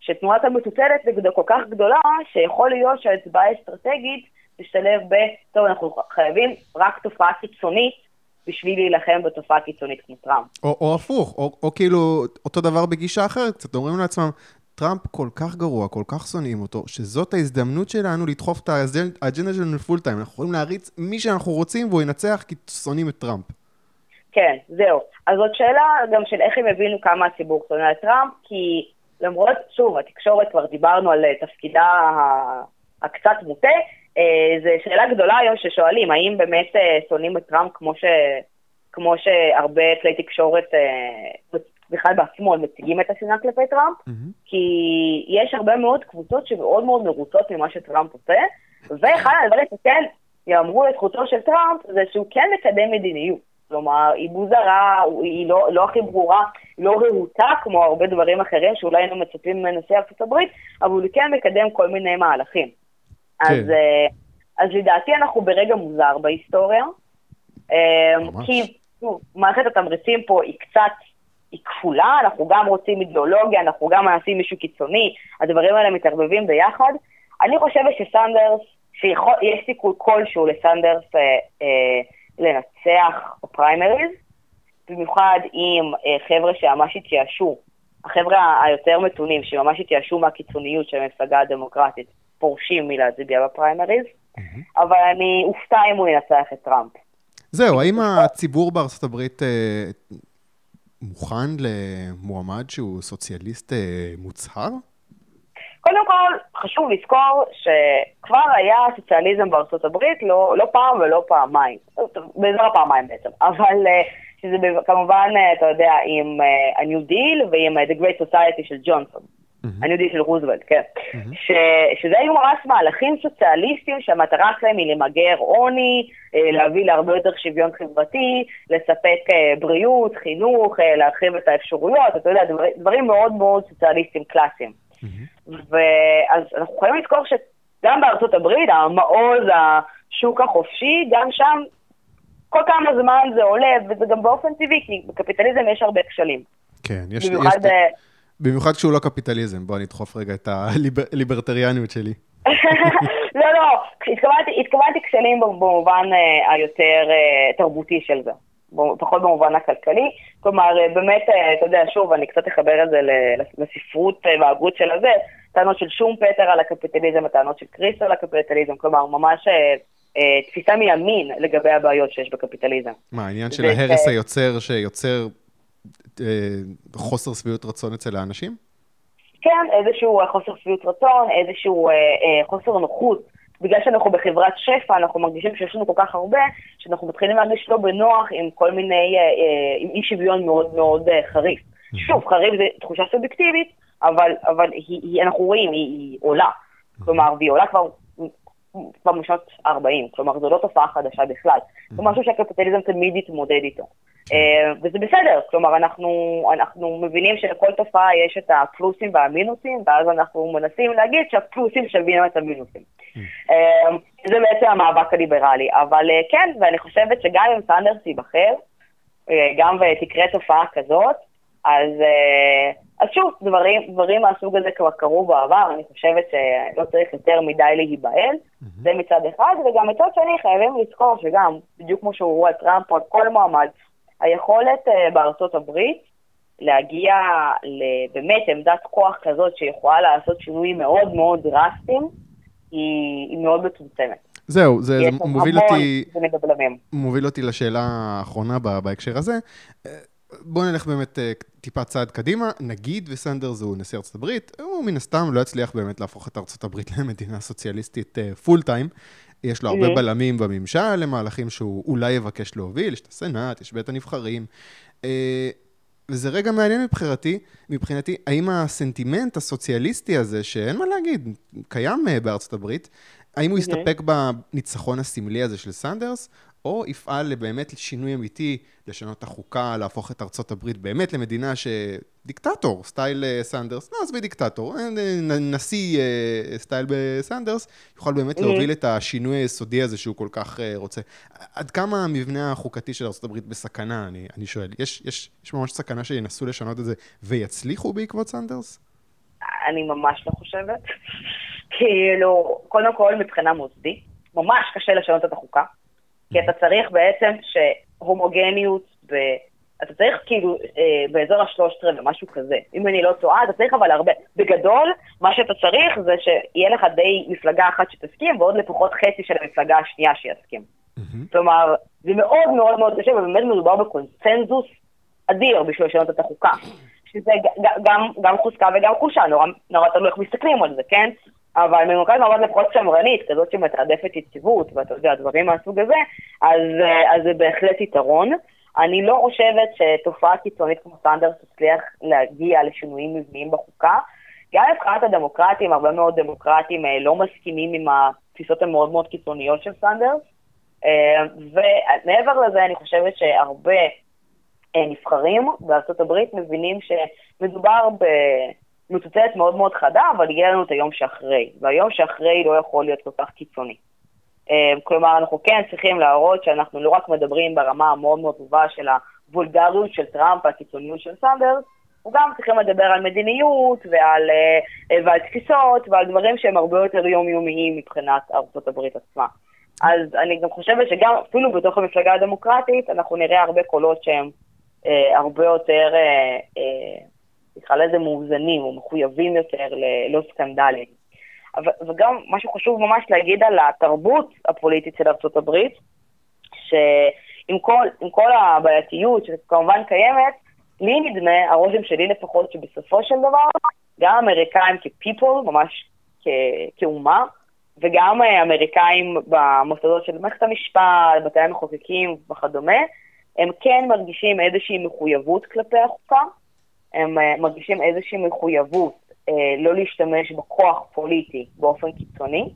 שתנועת המטוטלת נגדו כל כך גדולה, שיכול להיות שההצבעה האסטרטגית תשתלב ב... טוב, אנחנו חייבים רק תופעה קיצונית בשביל להילחם בתופעה קיצונית כמו טראמפ. או, או הפוך, או, או כאילו אותו דבר בגישה אחרת, קצת אומרים לעצמם, טראמפ כל כך גרוע, כל כך שונאים אותו, שזאת ההזדמנות שלנו לדחוף את האג'נדה שלנו ל full time. אנחנו יכולים להריץ מי שאנחנו רוצים והוא ינצח כי שונאים את טראמפ. כן, זהו. אז זאת שאלה גם של איך הם הבינו כמה הציבור שונא את טראמפ, כי למרות, שוב, התקשורת, כבר דיברנו על אה, תפקידה הקצת מוטה, זו שאלה גדולה היום ששואלים, האם באמת אה, שונאים את טראמפ כמו, ש, כמו שהרבה כלי תקשורת, אה, בכלל בעצמו, מציגים את השנאה כלפי טראמפ? Mm-hmm. כי יש הרבה מאוד קבוצות שמאוד מאוד מרוצות ממה שטראמפ עושה, ואחד הדברים שכן יאמרו לזכותו של טראמפ זה שהוא כן מקדם מדיניות. כלומר, היא מוזרה, היא לא, לא הכי ברורה, לא רהוטה כמו הרבה דברים אחרים שאולי היינו מצפים מנשיא ארצות הברית, אבל הוא כן מקדם כל מיני מהלכים. אז, כן. אה, אז לדעתי אנחנו ברגע מוזר בהיסטוריה. אה, ממש. כי מערכת התמריצים פה היא קצת, היא כפולה, אנחנו גם רוצים אידיאולוגיה, אנחנו גם מנסים מישהו קיצוני, הדברים האלה מתערבבים ביחד. אני חושבת שסנדרס, שיש סיכוי כלשהו לסנדרס אה, אה, לנצח בפריימריז, במיוחד עם אה, חבר'ה שממש התייאשו, החבר'ה היותר מתונים, שממש התייאשו מהקיצוניות של המפלגה הדמוקרטית. פורשים מלהצביע בפריימריז, אבל אני אופתע אם הוא ינצח את טראמפ. זהו, האם הציבור בארצות הברית אה, מוכן למועמד שהוא סוציאליסט אה, מוצהר? קודם כל, חשוב לזכור שכבר היה סוציאליזם בארצות הברית, לא, לא פעם ולא פעמיים, בעזר הפעמיים בעצם, אבל אה, שזה כמובן, אתה יודע, עם ה-New Deal ועם The Great Society של ג'ונסון. אני יודעת של רוזוולט, כן. ש, שזה היו ממש מהלכים סוציאליסטיים שהמטרה שלהם היא למגר עוני, אה, להביא להרבה יותר שוויון חברתי, לספק אה, בריאות, חינוך, אה, להרחיב את האפשרויות, אתה יודע, דברים, דברים מאוד מאוד סוציאליסטיים קלאסיים. ואז אנחנו יכולים לזכור שגם בארצות הברית, המעוז, השוק החופשי, גם שם כל כמה זמן זה עולה, וזה גם באופן טבעי, כי בקפיטליזם יש הרבה כשלים. כן, יש... במיוחד יש... במיוחד כשהוא לא קפיטליזם, בוא נדחוף רגע את הליברטריאניות שלי. לא, לא, התכוונתי, כשלים במובן uh, היותר uh, תרבותי של זה, פחות במובן הכלכלי. כלומר, uh, באמת, אתה יודע, שוב, אני קצת אחבר את זה לספרות והגות של הזה, טענות של שום פטר על הקפיטליזם, הטענות של קריס על הקפיטליזם, כלומר, ממש תפיסה מימין לגבי הבעיות שיש בקפיטליזם. מה, העניין של ההרס היוצר שיוצר אה, חוסר שביעות רצון אצל האנשים? כן, איזשהו חוסר שביעות רצון, איזשהו אה, אה, חוסר נוחות. בגלל שאנחנו בחברת שפע, אנחנו מרגישים שיש לנו כל כך הרבה, שאנחנו מתחילים להרגיש לא בנוח עם כל מיני, אה, אה, עם אי שוויון מאוד מאוד אה, חריף. Mm-hmm. שוב, חריף זה תחושה סובייקטיבית, אבל, אבל היא, היא, אנחנו רואים, היא, היא עולה. Mm-hmm. כלומר, והיא עולה כבר כבר משנות 40, כלומר זו לא תופעה חדשה בכלל, זה משהו שהקפיטליזם תמיד יתמודד איתו. אה, וזה בסדר, כלומר אנחנו, אנחנו מבינים שלכל תופעה יש את הפלוסים והמינוסים, ואז אנחנו מנסים להגיד שהפלוסים שווים את המינוסים. אה, זה בעצם המאבק הליברלי, אבל כן, ואני חושבת שגם אם סנדרס ייבחר, גם ותקרה תופעה כזאת, אז, אז שוב, דברים, דברים מהסוג הזה כבר קרו בעבר, אני חושבת שלא צריך יותר מדי להיבהל, זה מצד אחד, וגם מצד שני חייבים לזכור שגם, בדיוק כמו שהוא רואה טראמפ או כל מועמד, היכולת uh, בארצות הברית להגיע לבאמת עמדת כוח כזאת שיכולה לעשות שינויים מאוד מאוד דרסטיים, היא, היא מאוד מצומצמת. זהו, זה, זה מוביל אותי, מוביל אותי לשאלה האחרונה בהקשר הזה. אה, בואו נלך באמת uh, טיפה צעד קדימה. נגיד וסנדרס הוא נשיא ארצות הברית, הוא מן הסתם לא יצליח באמת להפוך את ארצות הברית למדינה סוציאליסטית full time. יש לו הרבה mm-hmm. בלמים בממשל למהלכים שהוא אולי יבקש להוביל, יש את הסנאט, יש בית הנבחרים. אה, וזה רגע מעניין מבחינתי, מבחינתי, האם הסנטימנט הסוציאליסטי הזה, שאין מה להגיד, קיים אה, בארצות הברית, האם הוא יסתפק בניצחון הסמלי הזה של סנדרס, או יפעל לבאמת שינוי אמיתי, לשנות את החוקה, להפוך את ארצות הברית באמת למדינה ש... דיקטטור, style אה, סנדרס, לא עזבי דיקטטור, אה, נשיא אה, style בסנדרס, יוכל באמת להוביל את השינוי היסודי הזה שהוא כל כך רוצה. עד כמה המבנה החוקתי של ארצות הברית בסכנה, אני, אני שואל. יש, יש, יש ממש סכנה שינסו לשנות את זה ויצליחו בעקבות סנדרס? אני ממש לא חושבת. כאילו, קודם כל מבחינה מוסדית, ממש קשה לשנות את החוקה. כי אתה צריך בעצם שהומוגניות ב... אתה צריך כאילו אה, באזור השלושת רבעי, משהו כזה. אם אני לא טועה, אתה צריך אבל הרבה. בגדול, מה שאתה צריך זה שיהיה לך די מפלגה אחת שתסכים, ועוד לפחות חצי של המפלגה השנייה שיסכים. Mm-hmm. כלומר, זה מאוד מאוד מאוד קשה, ובאמת מדובר בקונצנזוס אדיר בשביל לשנות את החוקה. שזה גם, גם חוזקה וגם חושה, נורא, נורא תלוי איך מסתכלים על זה, כן? אבל ממוקד מעמד לפחות שמרנית, כזאת שמתעדפת יציבות, ואתה יודע, דברים מהסוג הזה, אז, אה, אז זה בהחלט יתרון. אני לא חושבת שתופעה קיצונית כמו סנדרס תצליח להגיע לשינויים מבניים בחוקה. גם מבחינת הדמוקרטים, הרבה מאוד דמוקרטים אה, לא מסכימים עם התפיסות המאוד מאוד קיצוניות של סנדרס. אה, ומעבר לזה, אני חושבת שהרבה נבחרים בארצות הברית מבינים שמדובר ב... מצוצרת מאוד מאוד חדה, אבל יהיה לנו את היום שאחרי, והיום שאחרי לא יכול להיות כל כך קיצוני. אה, כלומר, אנחנו כן צריכים להראות שאנחנו לא רק מדברים ברמה המאוד מאוד טובה של הוולגריות של טראמפ והקיצוניות של סנדרס, אנחנו גם צריכים לדבר על מדיניות ועל, אה, אה, ועל תפיסות ועל דברים שהם הרבה יותר יומיומיים מבחינת ארצות הברית עצמה. אז אני גם חושבת שגם אפילו בתוך המפלגה הדמוקרטית אנחנו נראה הרבה קולות שהם אה, הרבה יותר אה, אה, נקרא לזה מאוזנים או מחויבים יותר ללא סקנדלים. וגם משהו חשוב ממש להגיד על התרבות הפוליטית של ארה"ב, שעם כל, כל הבעייתיות שכמובן קיימת, לי נדמה, הרושם שלי לפחות, שבסופו של דבר, גם אמריקאים כ-people, ממש כ- כאומה, וגם אמריקאים במוסדות של מערכת המשפט, בתי המחוקקים וכדומה, הם כן מרגישים איזושהי מחויבות כלפי החוקה, הם אה, מרגישים איזושהי מחויבות אה, לא להשתמש בכוח פוליטי באופן קיצוני,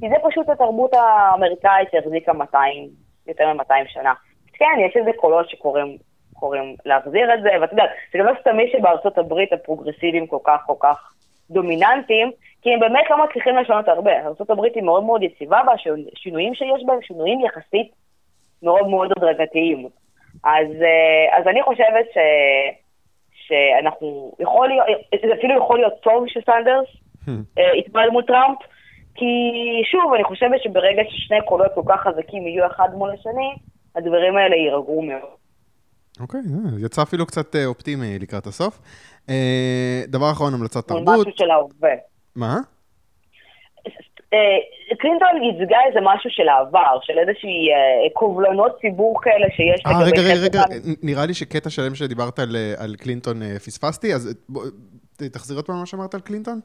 כי זה פשוט התרבות האמריקאית שהחזיקה 200, יותר מ-200 שנה. כן, יש איזה קולות שקוראים קוראים להחזיר את זה, ואתה יודע, זה גם לא סתמי שבארצות הברית הפרוגרסיביים כל כך כל כך דומיננטיים, כי הם באמת לא מצליחים לשנות הרבה. ארצות הברית היא מאוד מאוד יציבה, והשינויים שיש בהם שינויים יחסית מאוד מאוד הדרגתיים. אז, אה, אז אני חושבת ש... שאנחנו, יכול להיות, זה אפילו יכול להיות טוב שסנדרס hmm. אה, יתמודד מול טראמפ, כי שוב, אני חושבת שברגע ששני קולות כל כך חזקים יהיו אחד מול השני, הדברים האלה יירגעו מאוד. אוקיי, okay, יצא אפילו קצת אה, אופטימי לקראת הסוף. דבר אחרון, המלצת תרבות. משהו של ההווה. מה? אה, קלינטון ייצגה איזה משהו של העבר, של איזושהי אה, קובלנות ציבור כאלה שיש אה, רגע, רגע, רגע, נראה לי שקטע שלם שדיברת על, אה, על קלינטון פספסתי, אז תחזיר עוד פעם מה שאמרת על קלינטון.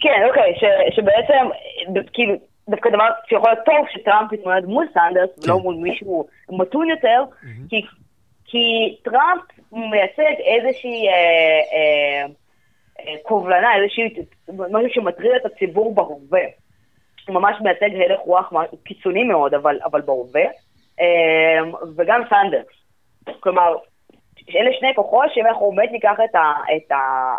כן, אוקיי, ש, שבעצם, כאילו, דווקא דבר שיכול להיות טוב שטראמפ יתמודד מול סנדרס, כן. ולא מול מישהו מתון יותר. כי, כי טראמפ מייצג איזושהי אה, אה, קובלנה, איזושהי, משהו שמטריד את הציבור בהווה. הוא ממש מייצג הלך רוח קיצוני מאוד, אבל, אבל בהווה, אמ, וגם סנדרס. כלומר, אלה שני כוחות שאם אנחנו באמת ניקח את ה... את ה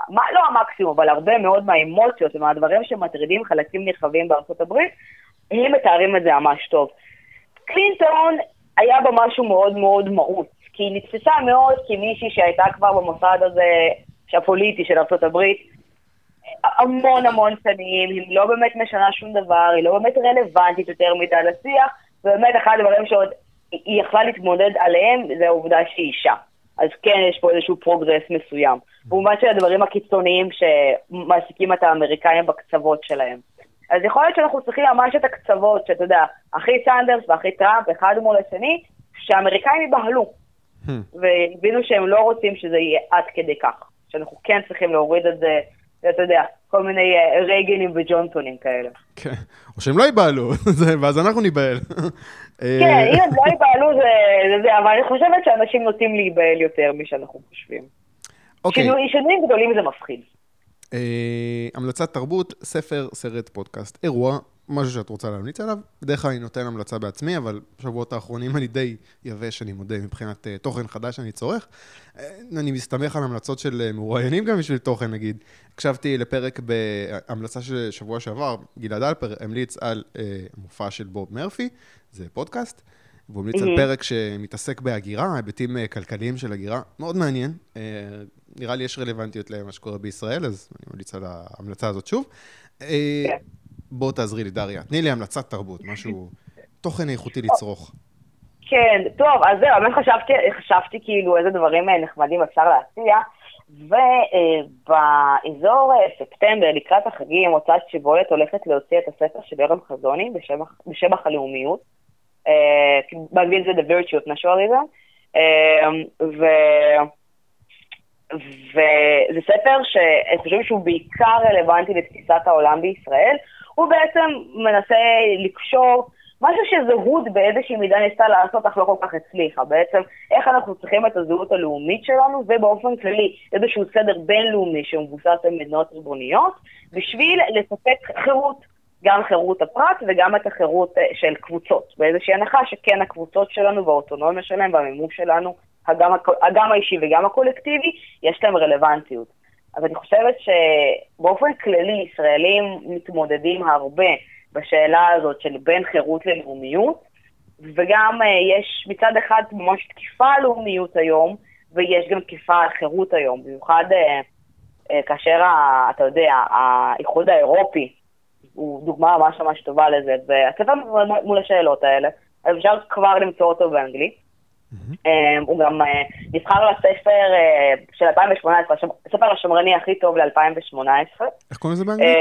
מה, לא המקסימום, אבל הרבה מאוד מהאמוציות ומהדברים שמטרידים חלקים נרחבים בארצות הברית, הם מתארים את זה ממש טוב. קלינטון היה בה משהו מאוד מאוד מהות, כי היא נתפסה מאוד כמישהי שהייתה כבר במוסד הזה, הפוליטי של ארצות הברית, המון המון שנים, היא לא באמת משנה שום דבר, היא לא באמת רלוונטית יותר מדי לשיח, ובאמת אחד הדברים שעוד היא יכלה להתמודד עליהם, זה העובדה שהיא אישה. אז כן, יש פה איזשהו progress מסוים. במובן של הדברים הקיצוניים שמעסיקים את האמריקאים בקצוות שלהם. אז יכול להיות שאנחנו צריכים ממש את הקצוות, שאתה יודע, הכי סנדרס והכי טראמפ, אחד מול השני, שהאמריקאים ייבהלו. Hmm. ויבינו שהם לא רוצים שזה יהיה עד כדי כך. שאנחנו כן צריכים להוריד את זה, אתה יודע, כל מיני אה, רייגנים וג'ונסונים כאלה. כן, או שהם לא ייבהלו, ואז אנחנו ניבהל. כן, אם הם לא ייבהלו זה, זה, אבל אני חושבת שאנשים נוטים להיבהל יותר משאנחנו חושבים. אוקיי. שינויים גדולים זה מפחיד. אה, המלצת תרבות, ספר, סרט, פודקאסט, אירוע, משהו שאת רוצה להמליץ עליו. בדרך כלל אני נותן המלצה בעצמי, אבל בשבועות האחרונים אני די יבש, אני מודה, מבחינת uh, תוכן חדש שאני צורך. Uh, אני מסתמך על המלצות של uh, מרואיינים גם בשביל תוכן, נגיד. הקשבתי לפרק בהמלצה של שבוע שעבר, גלעד אלפר המליץ על uh, מופע של בוב מרפי, זה פודקאסט. והוא המליץ על פרק שמתעסק בהגירה, היבטים כלכליים של הגירה, מאוד מעניין. נראה לי יש רלוונטיות למה שקורה בישראל, אז אני ממליץ על ההמלצה הזאת שוב. כן. בוא תעזרי לי, דריה. תני לי המלצת תרבות, משהו, תוכן איכותי לצרוך. כן, טוב, אז זהו, באמת חשבתי, חשבתי כאילו איזה דברים אה, נחמדים אפשר להציע, ובאזור אה, ספטמבר, לקראת החגים, הוצאת שיבולת הולכת להוציא את הספר של יורם חזוני בשבח הלאומיות. אה, באנגלית זה The Virtue of Nationalism. וזה ספר שאני חושבת שהוא בעיקר רלוונטי לתפיסת העולם בישראל. הוא בעצם מנסה לקשור משהו שזהות באיזושהי מידה ניסתה לעשות, אך לא כל כך הצליחה. בעצם, איך אנחנו צריכים את הזהות הלאומית שלנו, ובאופן כללי איזשהו סדר בינלאומי שמבוסס על מדינות ריבוניות, בשביל לספק חירות. גם חירות הפרט וגם את החירות אה, של קבוצות, באיזושהי הנחה שכן הקבוצות שלנו והאוטונומיה שלהם והמימוש שלנו, הגם, הגם האישי וגם הקולקטיבי, יש להם רלוונטיות. אז אני חושבת שבאופן כללי ישראלים מתמודדים הרבה בשאלה הזאת של בין חירות ללאומיות, וגם uh, יש מצד אחד ממש תקיפה על לאומיות היום, ויש גם תקיפה על חירות היום, במיוחד uh, uh, כאשר, אתה יודע, האיחוד האירופי הוא דוגמה ממש ממש טובה לזה, והצבא מול השאלות האלה, אפשר כבר למצוא אותו באנגלית. Mm-hmm. הוא גם אה, נבחר לספר אה, של 2018, הספר השמרני הכי טוב ל-2018. איך קוראים לזה באנגלית?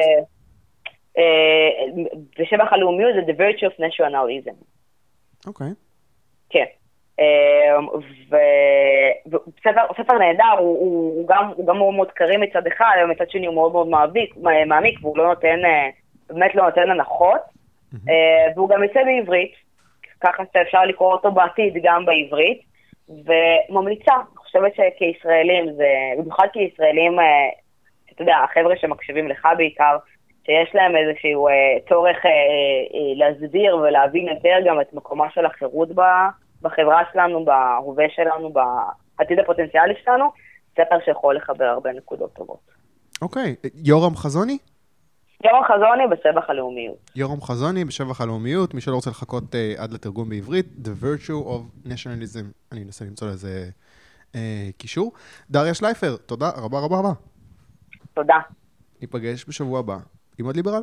בשבח הלאומיות זה The Virtue of Nationalism. אוקיי. כן. וספר נהדר, הוא גם מאוד מאוד קריא מצד אחד, אבל מצד שני הוא מאוד מאוד מעמיק, והוא לא נותן, באמת לא נותן הנחות. והוא גם יוצא בעברית. ככה שאפשר לקרוא אותו בעתיד גם בעברית, וממליצה, אני חושבת שכישראלים, זה, במיוחד כישראלים, אה, אתה יודע, החבר'ה שמקשיבים לך בעיקר, שיש להם איזשהו אה, צורך אה, אה, להסביר ולהבין יותר גם את מקומה של החירות ב, בחברה שלנו, בהווה שלנו, בעתיד הפוטנציאלי שלנו, ספר שיכול לחבר הרבה נקודות טובות. אוקיי, יורם חזוני? יורם חזוני בשבח הלאומיות. יורם חזוני בשבח הלאומיות, מי שלא רוצה לחכות uh, עד לתרגום בעברית, The Virtue of Nationalism. אני אנסה למצוא לזה uh, קישור. דריה שלייפר, תודה רבה רבה רבה. תודה. ניפגש בשבוע הבא עם עוד ליברל.